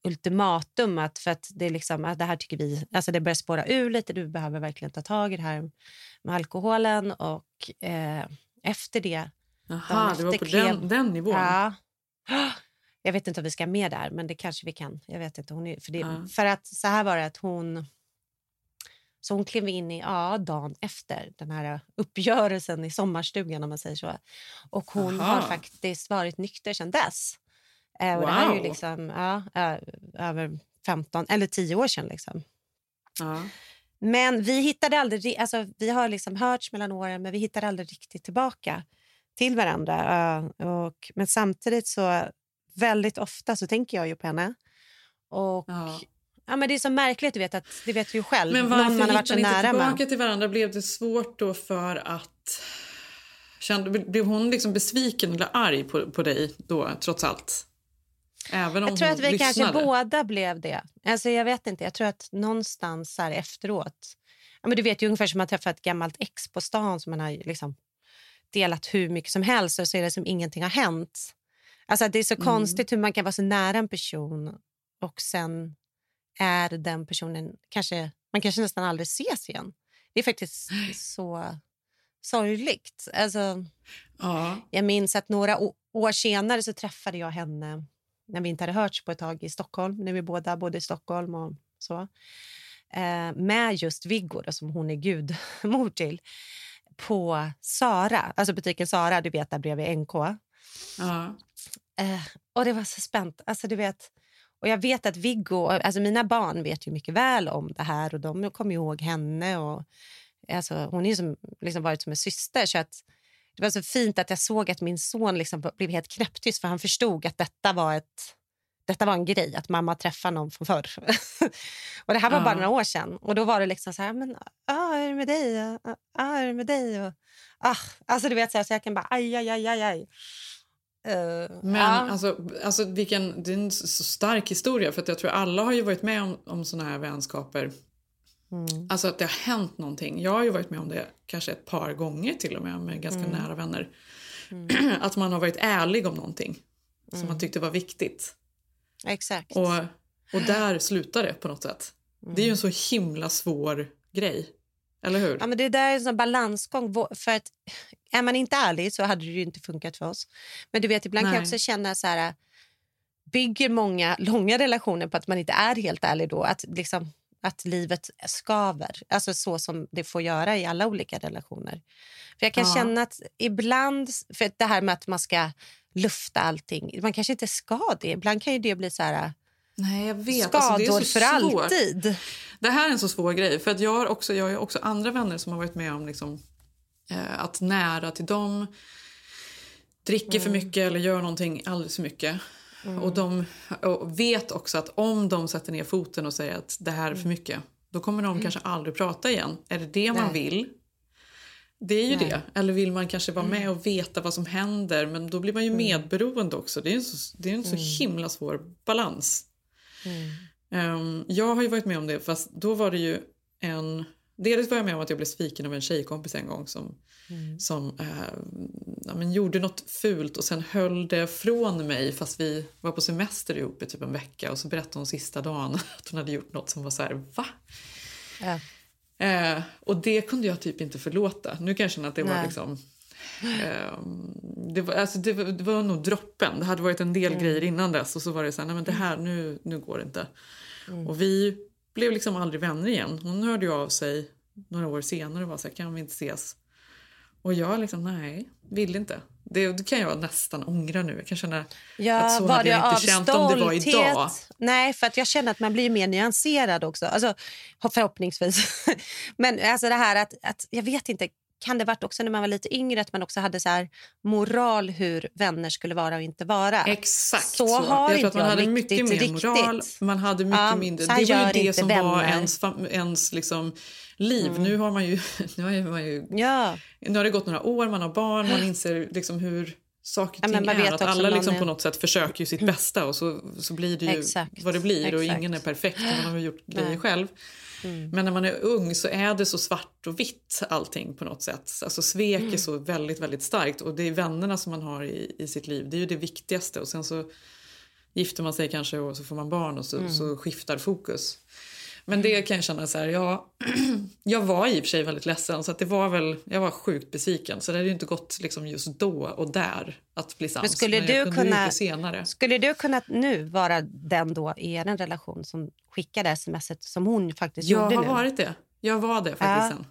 ultimatum. Att för att det, är liksom, att det här tycker vi, alltså det börjar spåra ur lite. Du behöver verkligen ta tag i det här med alkoholen. Och eh, efter det... Jaha, det var efter på klev- den, den nivån. Ja. Jag vet inte om vi ska med där, men det kanske vi kan. Jag vet inte. Hon är, för, det, Ja. för att så här var det att hon... Så hon klev in i ja, dagen efter den här uppgörelsen i sommarstugan om man säger så. Och hon Aha. har faktiskt varit nykter sedan dess. Eh, och Det här är ju Wow. liksom ja, över 15 eller 10 år sedan. Liksom. Ja. Men vi hittade aldrig, ri- alltså, vi har liksom hörts mellan åren men vi hittade aldrig riktigt tillbaka till varandra. eh, Och, men samtidigt så väldigt ofta så tänker jag ju på henne. Och Ja. Ja. men det är så märkligt, du vet, att, det vet du ju själv. Men Någon varför man har varit så ni inte nära tillbaka med. till varandra? Blev det svårt då för att... Kände, blev hon liksom besviken eller arg på, på dig då, trots allt? Även om Jag tror hon att vi lyssnade? kanske båda blev det. Alltså jag vet inte, jag tror att någonstans här efteråt. Ja, men du vet ju ungefär som att träffa ett gammalt ex på stan som man har liksom delat hur mycket som helst och så är det som ingenting har hänt. Alltså det är så Mm. konstigt hur man kan vara så nära en person och sen är den personen kanske, man kanske nästan aldrig ses igen. Det är faktiskt så sorgligt. Alltså, Ja. jag minns att några år senare så träffade jag henne när vi inte hade hörts på ett tag i Stockholm, när vi båda bodde i Stockholm och så. Eh, med just Viggo, då, som hon är gudmor till, på Sara, alltså butiken Sara, du vet där bredvid NK. Ja. Eh, och det var så spänt. Alltså, du vet, och jag vet att Viggo, alltså mina barn vet ju mycket väl om det här och de kommer ihåg henne. Och, alltså, hon har som, liksom varit som en syster. Så att, det var så fint att jag såg att min son liksom blev helt knäpptyst för han förstod att detta var ett detta var en grej, att mamma träffar någon från förr. och det här var Ja. bara några år sedan. Och då var det liksom så här, men ah, är det med dig? Ah, ah, är det med dig? Och, ah, alltså du vet, så, här, så jag kan bara aj, aj, aj, aj, aj. Eh, Men ja. alltså, alltså vilken, det är en så stark historia för att jag tror alla har ju varit med om, om såna här vänskaper. Mm. Alltså att det har hänt någonting. Jag har ju varit med om det kanske ett par gånger till och med med ganska Mm. nära vänner. Att man har varit ärlig om någonting som man tyckte var viktigt. Exakt. Och, och där slutar det på något sätt. Det är ju en så himla svår grej. Eller hur? Ja, men det där är en sån balansgång. För att, är man inte ärlig så hade det ju inte funkat för oss. Men du vet, ibland kan jag Nej. också känna så här... Bygger många långa relationer på att man inte är helt ärlig då? Att, liksom, att livet skaver, alltså så som det får göra i alla olika relationer. För Jag kan Ja. känna att ibland, för det här med att man ska lufta allting, man kanske inte ska det. Ibland kan ju det bli så här Nej, jag vet. skador alltså, det är så för svårt. alltid. Det här är en så svår grej. För att jag, har också, jag har också andra vänner som har varit med om liksom, eh, att nära till dem dricker för mycket eller gör någonting alldeles för mycket. Och de och vet också att om de sätter ner foten och säger att det här är för mycket då kommer de kanske aldrig prata igen. Är det det man Nej. vill? Det är ju Nej. det. Eller vill man kanske vara med och veta vad som händer men då blir man ju medberoende också. Det är en så, det är en så himla svår balans. Ehm, jag har ju varit med om det fast då var det ju en... Dels var jag med om att jag blev sviken av en tjejkompis en gång som, som eh, ja, men gjorde något fult och sen höll det från mig fast vi var på semester ihop i typ en vecka och så berättade hon sista dagen att hon hade gjort något som var så här, va? Ja. Eh, och det kunde jag typ inte förlåta. Nu kan jag känna att det var Nej. liksom... Eh, det, var, alltså det, var, det var nog droppen. Det hade varit en del grejer innan dess och så var det så här, nej men det här, nu, nu går det inte. Och vi blev liksom aldrig vänner igen. Hon hörde ju av sig några år senare och var så här, kan vi inte ses? Och jag liksom, nej, vill inte. Det, det kan jag nästan ångra nu. Jag kan känna Ja, att så hade jag inte känt om det var idag. Nej, för att jag känner att man blir mer nyanserad också. Alltså, förhoppningsvis. Men alltså det här att, att, jag vet inte, kan det varit också när man var lite yngre att man också hade så här moral hur vänner skulle vara och inte vara? Exakt Så har jag tror att man hade mycket mer moral. Man hade mycket Ja, mindre. så Det var ju det som var vänner. ens, fam- ens liksom liv. Nu har man ju... Nu har man ju Ja, nu har det gått några år, man har barn, man inser liksom hur saker Ja, och ting man är. Att alla om liksom någon på är- något sätt försöker ju sitt bästa och så, så blir det ju Exakt, vad det blir och exakt. ingen är perfekt och man har gjort grejer Nej. Mm. Men när man är ung så är det så svart och vitt allting på något sätt. Alltså svek Mm. är så väldigt, väldigt starkt och det är vännerna som man har i, i sitt liv. Det är ju det viktigaste och sen så gifter man sig kanske och så får man barn och så, Mm. så skiftar fokus. Men det kan jag känna så här, ja, jag var i och för sig väldigt ledsen så att det var väl, jag var sjukt besviken så det hade ju inte gått liksom just då och där att bli sams. Men skulle jag du kunna- senare. Skulle du kunna nu vara den då i er relation som skickade smset som hon faktiskt Jag gjorde har nu? varit det. Jag var det faktiskt sen.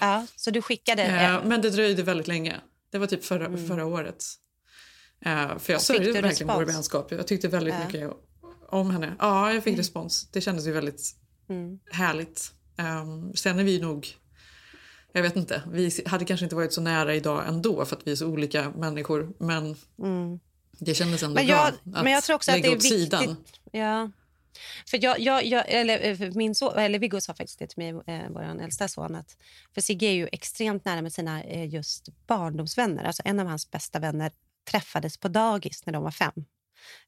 Ja, så du skickade... Eh, eh, men det dröjde väldigt länge. Det var typ förra, förra året. Eh, för jag sörjde verkligen vår respons? vänskap. Jag tyckte väldigt Ja. mycket om henne. Ja, jag fick respons. Det kändes ju väldigt Mm. härligt. Um, sen är vi nog... Jag vet inte. Vi hade kanske inte varit så nära idag ändå för att vi är så olika människor. Men det kändes ändå Men bra jag, att men jag tror också att lägga det är åt viktigt. sidan. Ja. För jag, jag, jag, eller, eh, min son, eller Viggo sa faktiskt det till mig, eh, vår äldsta son, att för Sigge är ju extremt nära med sina eh, just barndomsvänner. Alltså en av hans bästa vänner träffades på dagis när de var fem.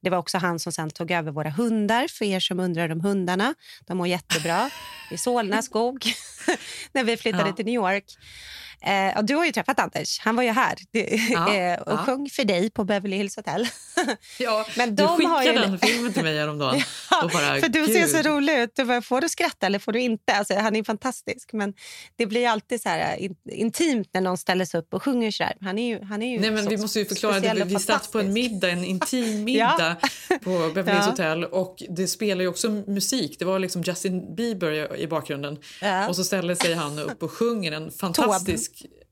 Det var också han som sen tog över våra hundar, för er som undrar om hundarna. De mår jättebra i Solna skog när vi flyttade Ja. till New York. Eh, och du har ju träffat Anders. Han var ju här det, Ja, eh, och ja. sjöng för dig på Beverly Hills Hotel. Ja, Men du de har skickade ju- den filmen till mig häromdagen. och bara, för du ser så rolig ut. Du bara, får du skratta eller får du inte? Alltså, han är fantastisk. Men det blir alltid så här in, intimt när någon ställer sig upp och sjunger så där. Han är ju, han är ju Nej, men så vi måste ju förklara. Det. Vi satt på en middag, en intim middag på Beverly Hills Ja. Hotel och det spelar ju också musik. Det var liksom Justin Bieber i, i bakgrunden. Ja. Och så ställer sig han upp och sjunger en fantastisk...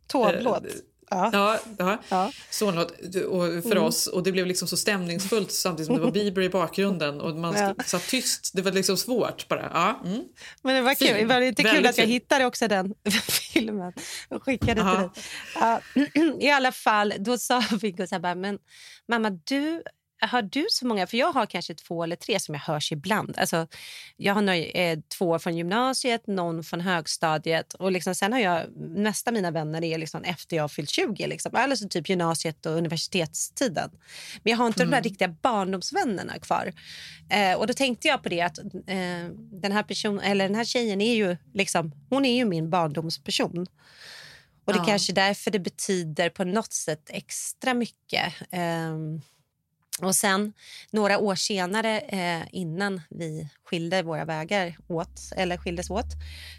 Tåblåt. eh, Ja. Ja, ja. Ja. Så en låt och för oss. Och det blev liksom så stämningsfullt samtidigt som det var Bieber i bakgrunden och man Ja. satt tyst. Det var liksom svårt bara. Ja, mm. Men det var kul. Fin. Det var lite kul Väldigt att jag fin. hittade också den filmen och skickade till Ja. dig. Ja, I alla fall, då sa Viggo så här bara, men mamma, du, har du så många? För jag har kanske två eller tre som jag hörs ibland. Alltså, jag har nöj, eh, två från gymnasiet, någon från högstadiet och liksom, sen har jag, nästa mina vänner är liksom efter jag fyllt 20, liksom, eller så typ gymnasiet och universitetstiden. Men jag har inte de där riktiga barndomsvännerna kvar. Eh, och då tänkte jag på det att eh, den här personen, eller den här tjejen är ju liksom, hon är ju min barndomsperson. Och det Ja. kanske är därför det betyder på något sätt extra mycket. Ehm, och sen några år senare, eh, innan vi skilde våra vägar åt, eller skildes åt,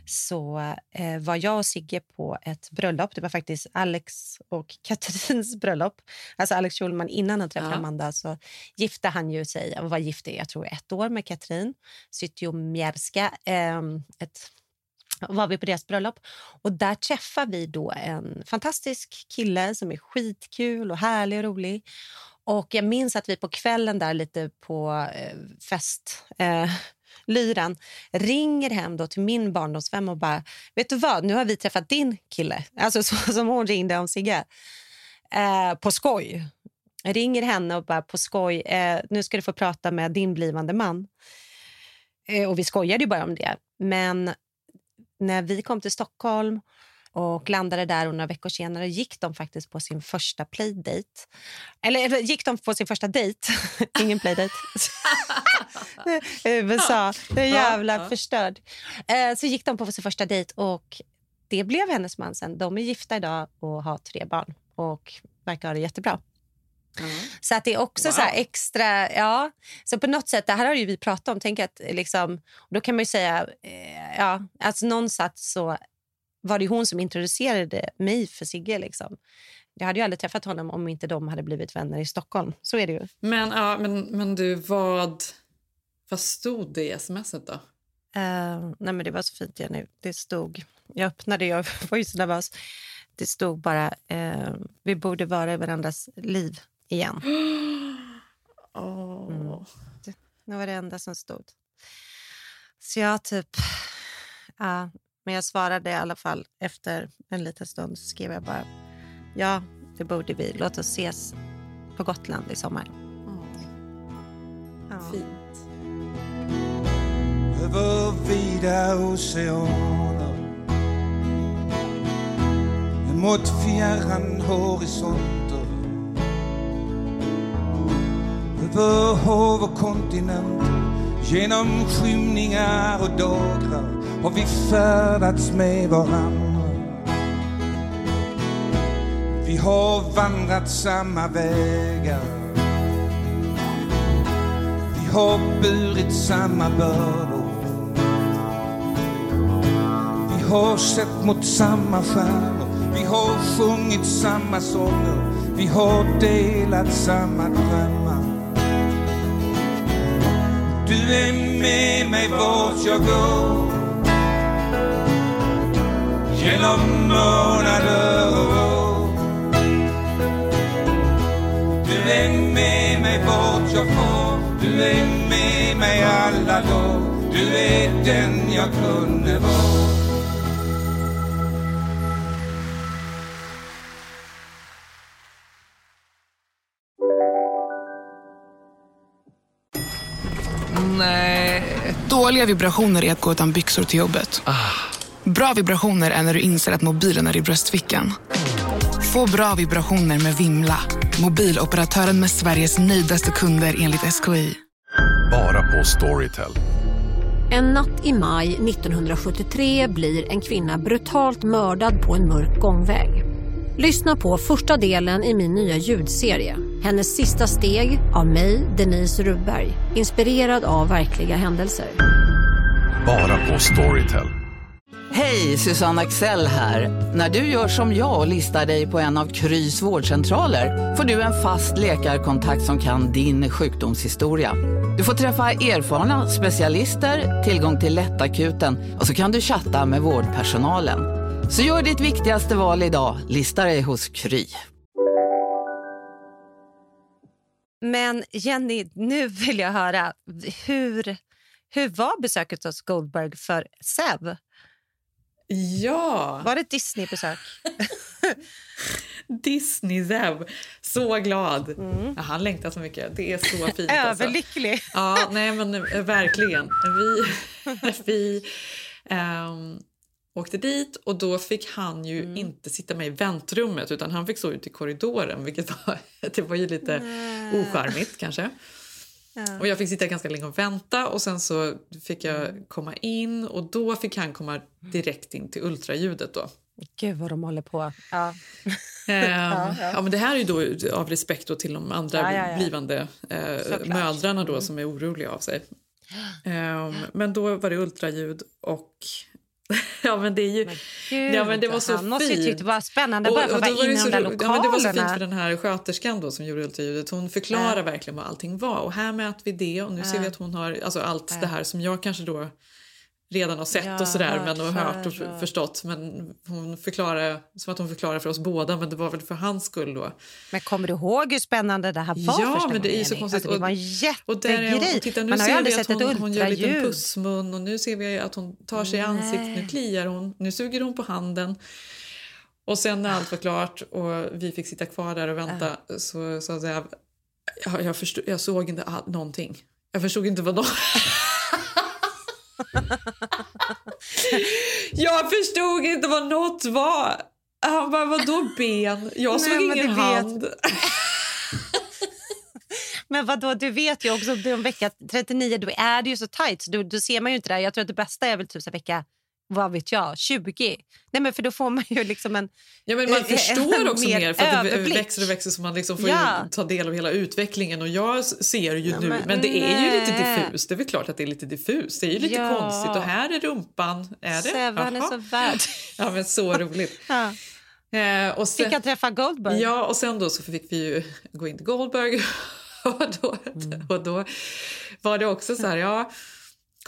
så eh, var jag och Sigge på ett bröllop. Det var faktiskt Alex och Katrins bröllop. Alltså Alex Schulman, innan han träffade Ja. Amanda så gifte han ju sig, och var gift i jag tror ett år med Katrin Zytomierska. Eh, ett var vi på deras bröllop. Och där träffar vi då en fantastisk kille som är skitkul och härlig och rolig. Och jag minns att vi på kvällen där lite på eh, fest, eh, lyran, ringer hem då till min barndomsvän och bara, vet du vad, nu har vi träffat din kille. Alltså så som hon ringde om Sigge. Eh, på skoj. Jag ringer henne och bara på skoj, eh, nu ska du få prata med din blivande man. Eh, och vi skojade ju bara om det. Men när vi kom till Stockholm och landade där och några veckor senare gick de faktiskt på sin första playdate. Eller, gick de på sin första dejt? Ingen playdate. USA, det är jävla Ja, förstörd. Eh, så gick de på sin första dejt och det blev hennes man sen. De är gifta idag och har tre barn och verkar ha det jättebra. Så att det är också så här extra... Ja, så på något sätt, det här har ju vi pratat om. Tänk att liksom, då kan man ju säga... Eh, ja, alltså någonstans så var det hon som introducerade mig för Sigge. Liksom. Jag hade ju aldrig träffat honom om inte de hade blivit vänner i Stockholm. Så är det ju. Men, ja, men, men du, vad, vad stod det i smset då? Eh, nej men det var så fint, Jenny. Det stod... Jag öppnade, jag var ju så nervös. Det stod bara, eh, vi borde vara i varandras liv igen. Åh. Mm. Det, det var det enda som stod. Så jag typ... Ja, men jag svarade i alla fall efter en liten stund. Så skrev jag bara, ja, det borde vi. Låt oss ses på Gotland i sommar. Ja. Fint. över vida oceaner mot fjärran horisonter över hav och kontinenter genom skymningar och dagrar har vi färdats med varandra. Vi har vandrat samma vägar. Vi har burit samma bördor. Vi har sett mot samma stjärnor. Vi har sjungit samma sånger. Vi har delat samma drömmar. Du är med mig vart jag går. Genom månader och år Du är med mig vart jag får Du är med mig alla lov Du är den jag kunde vara Nej. Dåliga vibrationer är att gå utan byxor till jobbet. Bra vibrationer är när du inser att mobilen är i bröstfickan. Få bra vibrationer med Vimla. Mobiloperatören med Sveriges nöjdaste kunder enligt SKI. Bara på Storytel. En natt i maj 1973 blir en kvinna brutalt mördad på en mörk gångväg. Lyssna på första delen i min nya ljudserie. Hennes sista steg av mig, Denise Rubberg. Inspirerad av verkliga händelser. Bara på Storytel. Hej, Susanne Axel här. När du gör som jag och listar dig på en av Krys vårdcentraler får du en fast läkarkontakt som kan din sjukdomshistoria. Du får träffa erfarna specialister, tillgång till lättakuten och så kan du chatta med vårdpersonalen. Så gör ditt viktigaste val idag, lista dig hos Kry. Men Jenny, nu vill jag höra, hur, hur var besöket hos Goldberg för Sev? Ja! Var det ett Disney-besök? Disney Zev. Så glad. Ja, han längtar så mycket. Det är så fint. alltså. Överlycklig. Ja, nej men eh, verkligen. Vi, vi ehm, åkte dit och då fick han ju Mm. inte sitta med i väntrummet utan han fick stå ute i korridoren vilket var, det var ju lite ocharmigt kanske. Ja. Och jag fick sitta ganska länge och vänta och sen så fick jag komma in och då fick han komma direkt in till ultraljudet då. Gud vad de håller på. Ja. Ehm, Ja, ja, ja. men det här är ju då av respekt då till de andra Ja, ja, ja. blivande eh, Såklart. Mm. mödrarna då som är oroliga av sig. Ehm, men då var det ultraljud och ja men det är ju Gud, ja, men det var så han måste ju tyckt det var spännande bara för att vara inne i de där ja, men det var så fint för den här sköterskan då som gjorde ultraljudet. Hon förklarar Ja. verkligen vad allting var och här mäter vi det och nu ser Ja. vi att hon har alltså allt Ja. det här som jag kanske då redan har sett Ja, och sådär men och hört och förstått. Men hon förklarar, som att hon förklarar för oss båda men det var väl för hans skull då. Men kommer du ihåg hur spännande det här var Ja, men det är så konstigt. Alltså, det var en jättegrej. titta, nu Man har ser vi sett att hon, hon gör en liten pussmun och nu ser vi att hon tar sig i ansiktet, nu kliar hon, nu suger hon på handen. Och sen när allt var klart och vi fick sitta kvar där och vänta så sa jag, jag, jag, förstod, jag såg inte all, någonting. Jag förstod inte vad de... jag förstod inte vad något var. Han bara, vadå ben? Jag såg Nej, ingen vet- hand. Men vadå, du vet ju också om vecka 39 då är det ju så tajt så då, då ser man ju inte det. här. Jag tror att det bästa är väl typ så vecka, vad vet jag, 20. Nej men för då får man ju liksom en Ja, men man eh, förstår en också mer för att det överblick. växer och växer så man liksom får Ja. ta del av hela utvecklingen. Och jag ser ju Ja, nu, men, men det är ju lite diffust. Det är klart att det är lite diffust. Det är ju lite Ja. konstigt. Och här är rumpan. Är det? Seven är så värd. Ja, men så roligt. Ja. Eh, och sen, Fick jag träffa Goldberg? Ja, och sen då så fick vi ju gå in till Goldberg. och, då, Mm. och då var det också så här, ja,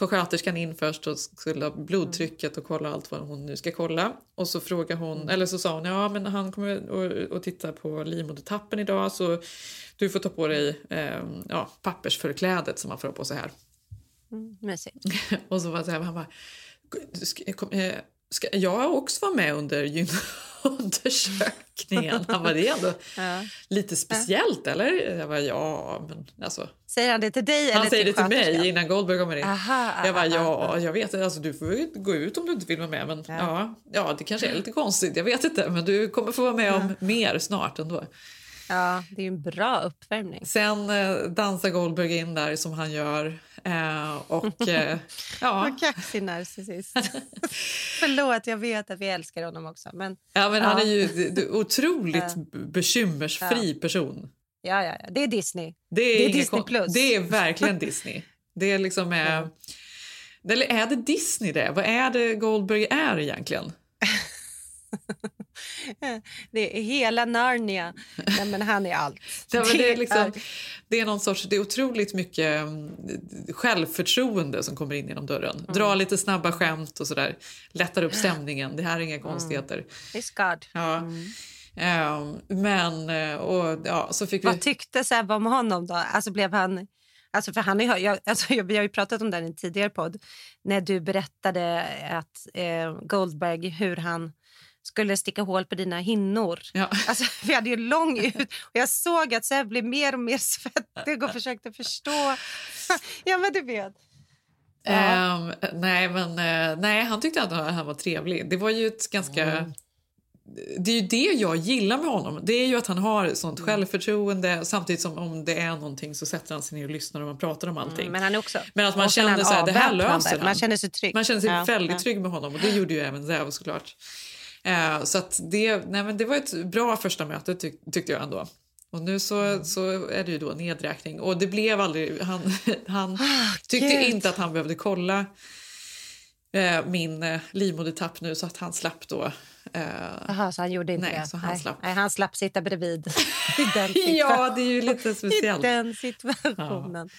sköterskan in först och skulle ha blodtrycket och kolla allt vad hon nu ska kolla. Och så frågade Mm. hon, eller så sa hon, ja men han kommer och, och titta på livmodertappen idag så du får ta på dig eh, ja, pappersförklädet som man får ha på sig här. Mm, mysigt. Och så var det så här, han bara, ska, eh, ska jag också vara med under gynundersökningen? Han bara, det ändå Ja. lite speciellt eller? Jag bara, ja men alltså. Säger han det till dig eller Han säger det till mig innan Goldberg kommer in. Aha, jag bara, aha, ja jag vet alltså du får gå ut om du inte vill vara med men ja. Ja, det kanske är lite konstigt, jag vet inte men du kommer få vara med om mer snart ändå. Ja, det är en bra uppvärmning. Sen eh, dansar Goldberg in där som han gör eh, och eh, ja. Vad kaxig narcissist. Förlåt, jag vet att vi älskar honom också. Men, Ja, men Han Ja. är ju d- otroligt bekymmersfri Ja. person. ja, ja, ja, det är Disney. Det är, Det är Disney plus. Det är verkligen Disney. Det är liksom... Eh, eller är det Disney det? Vad är det Goldberg är egentligen? Det är hela Narnia. Nej, men han är allt. Ja, det, är liksom, det är någon sorts, det är otroligt mycket mm, självförtroende som kommer in genom dörren. Mm. Dra lite snabba skämt och sådär. Lättar upp stämningen. Det här är inga konstigheter. It's God. Ja. Ehm, men, eh, och ja, så fick vi... Vad tyckte Sebbe om honom då? Alltså blev han... Alltså för han är, jag, alltså jag, vi har ju pratat om det i en tidigare podd. När du berättade att eh, Goldberg, hur han skulle sticka hål på dina hinnor. Ja. Alltså, vi hade ju lång ut och jag såg att Sebbe blev mer och mer svettig och försökte förstå. ja, men du vet. Ehm, nej, men eh, nej, han tyckte att han var trevlig. Det var ju ett ganska... Mm. Det är ju det jag gillar med honom. Det är ju att han har Mm. sånt självförtroende samtidigt som om det är någonting så sätter han sig ner och lyssnar och man pratar om allting. Mm, men han också... Men att man känner så här, det här löser han. Man känner sig trygg. Man känner sig Ja, väldigt ja. trygg med honom och det gjorde ju även Zev såklart. Eh, så det, nej men det var ett bra första möte tyck, tyckte jag ändå. Och nu så, Mm. så är det ju då nedräkning och det blev aldrig, han, han tyckte Ah, Gud. inte att han behövde kolla eh, min eh, livmodertapp nu så att han slapp då. Eh, så han gjorde inte Nej, det? så han nej. slapp. Nej, han slapp sitta bredvid. I ja, det är ju lite I speciellt. den situationen.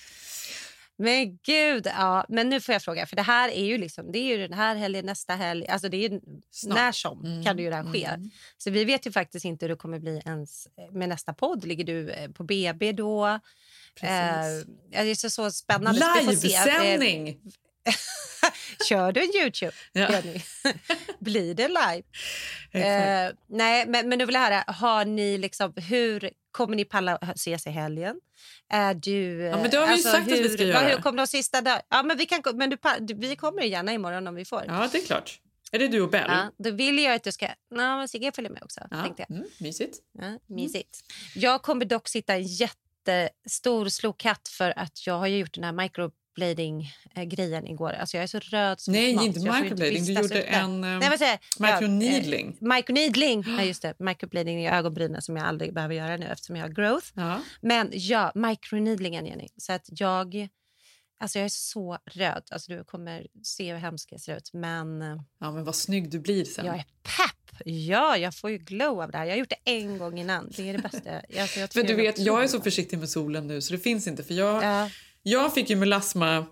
Men gud, ja. Men nu får jag fråga, för det här är ju liksom, det är ju den här helgen, nästa helg, alltså det är ju Snart. när som Mm, kan det ju det här ske. mm. Så vi vet ju faktiskt inte hur det kommer bli ens med nästa podd. Ligger du eh, på BB då? Precis. Eh, det är så, så spännande. Eh, Livesändning! Kör du en Youtube, Ja. Jenny? Blir det live? Eh, nej, men, men nu vill jag höra, har ni liksom, hur kommer ni palla ses i helgen? Är du, Ja, men det har vi ju sagt att vi hur, ska göra. Hur kommer de sista dag? Ja, men vi, kan, men du, vi kommer gärna imorgon om vi får. Ja, det är klart. Är det du och Bell? Ja, då vill jag att du ska... Nej, men Sigge följer med också. Ja, Tänkte jag. Mm, mysigt. Ja, mysigt. Jag kommer dock sitta en jättestor slokatt för att jag har gjort den här microblading-grejen igår. Alltså jag är så röd som Nej, mat, inte microblading. Du gjorde en, eh, Nej, vad säger jag? microneedling. Ja, eh, microneedling. Ja, just det. Microblading i ögonbrynen som jag aldrig behöver göra nu eftersom jag har growth. Ja. Men ja, microneedlingen, Jenny. Så att jag... Alltså jag är så röd. Alltså du kommer se hur hemskt jag ser ut. Men eh, ja, men vad snygg du blir sen. jag är pepp. Ja, jag får ju glow av det här. Jag har gjort det en gång innan. Det är det bästa. Alltså, jag För du vet, jag är så försiktig med solen nu så det finns inte. För jag, Ja. Jag fick ju melasma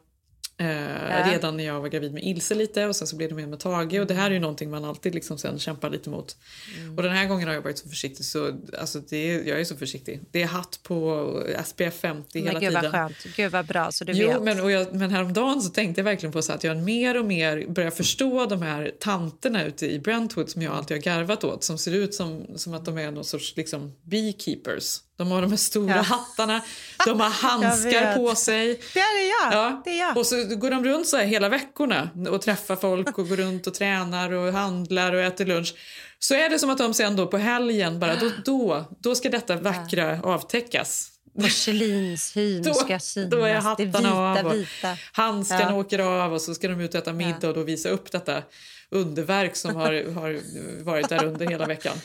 Eh, Redan när jag var gravid med Ilse lite och sen så blev det mer med Tage och det här är ju någonting man alltid liksom sen kämpar lite mot. Mm. Och den här gången har jag varit så försiktig så alltså det jag är så försiktig. Det är hatt på SPF 50 hela Men gud vad tiden. skönt. Gud vad bra så du Jo, vet. men, och jag, men häromdagen så tänkte jag verkligen på så att jag mer och mer börjar förstå de här tanterna ute i Brentwood som jag alltid har garvat åt som ser ut som, som att de är någon sorts liksom, beekeepers. De har de här stora Ja. hattarna, de har handskar på sig. Det är jag. Ja. Det är jag. Och så går de runt så här hela veckorna och träffar folk och går runt och tränar och handlar och äter lunch. Så är det som att de sen då på helgen bara då, då, då ska detta vackra avtäckas. Porcelinshyn Då- ska synas. då är det hattarna vita, av och vita. Handskarna Ja. åker av och så ska de ut och äta middag och då visa upp detta underverk som har, har varit där under hela veckan.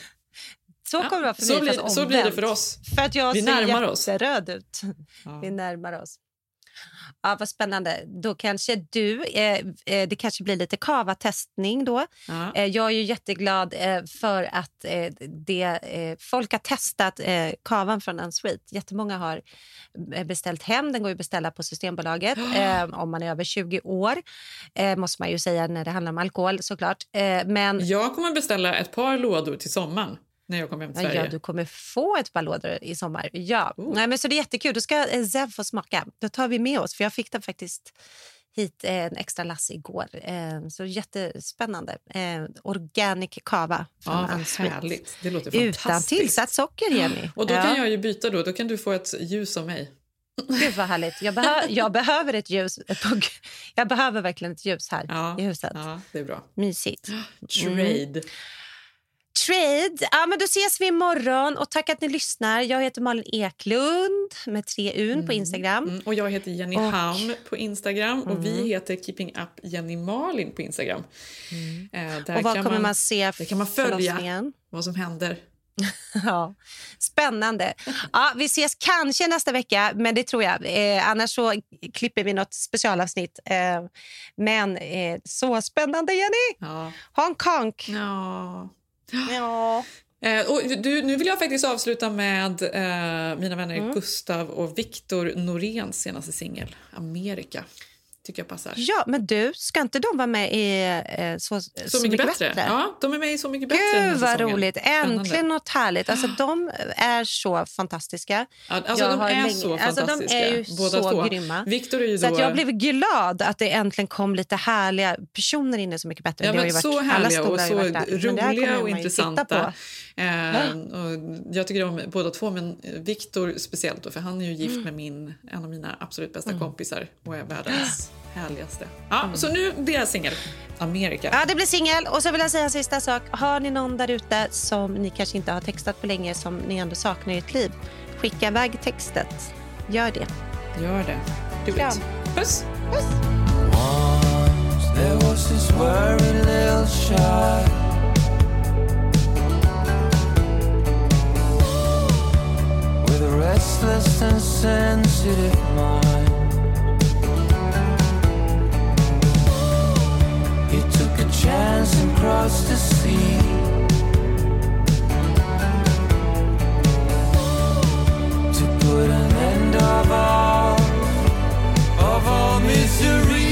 Så kommer det vara för så mig, blir- fast så blir det för oss. För att jag Vi ser närmar oss. jätteröd ut. Vi närmar oss. Ja, vad spännande. Då kanske du... Eh, eh, det kanske blir lite kava-testning då. Ja. Eh, jag är ju jätteglad eh, för att eh, det, eh, folk har testat eh, kavan från Unsweet. Jättemånga har beställt hem. Den går att beställa på Systembolaget om man är över 20 år. Måste man ju säga när det handlar om alkohol såklart. Men Jag kommer beställa ett par lådor till sommaren när jag kommer hem till Ja, Sverige. ja, du kommer få ett par lådor i sommar. Ja. Nej, men så det är jättekul. Då ska eh, Zev få smaka. Då tar vi med oss. För Jag fick den faktiskt hit eh, en extra lass igår. Eh, så jättespännande. Organic kava från Ja, härligt. Det låter Utan fantastiskt. tillsatt socker, Jenny. Och då Ja. kan jag ju byta då. Då kan du få ett ljus av mig. Gud vad härligt. Jag, behö jag behöver ett ljus. Jag behöver verkligen ett ljus här i huset. Ja, det är bra. Mysigt. Trade. Trade. Ja, men då ses vi imorgon. Och tack att ni lyssnar. Jag heter Malin Eklund med tre un på Instagram. Mm, och jag heter Jenny Och- Haum på Instagram och vi Mm. heter Keeping Up Jenny Malin på Instagram. Eh, där Och vad kommer man se Där kan man följa vad som händer. Ja, spännande. Ja, vi ses kanske nästa vecka, men det tror jag. Eh, annars så klipper vi något specialavsnitt. Eh, men eh, så spännande, Jenny! Ja. Hong Kong. Ja. Ja. Eh, och du, nu vill jag faktiskt avsluta med eh, mina vänner Mm. Gustav och Viktor Noréns senaste singel, Amerika. Tycker jag passar. Ja, men du, ska inte de vara med i eh, Så, Så, mycket, bättre. Ja, de är med i Så mycket bättre Gud vad roligt! Spännande. Äntligen något härligt. Alltså, de är så fantastiska. Ja, alltså, Jag de är länge- så alltså, fantastiska, de är ju båda så två. grymma. Viktor är ju Så då... att jag blev glad att det äntligen kom lite härliga personer in i Så mycket bättre. Ja, men varit, så alla härliga och så varit roliga och intressanta. Eh, och jag tycker om båda två, men Viktor speciellt då, för han är ju gift Mm. med min, en av mina absolut bästa Mm. kompisar och är världens härligaste. Ja, Så nu deras singel, Amerika. Ja, det blir singel. Och så vill jag säga en sista sak. Har ni någon där ute som ni kanske inte har textat på länge som ni ändå saknar i ert liv, skicka iväg textet. Gör det. Gör det. Do Kram. it. Puss! There was put an end of all, of all misery.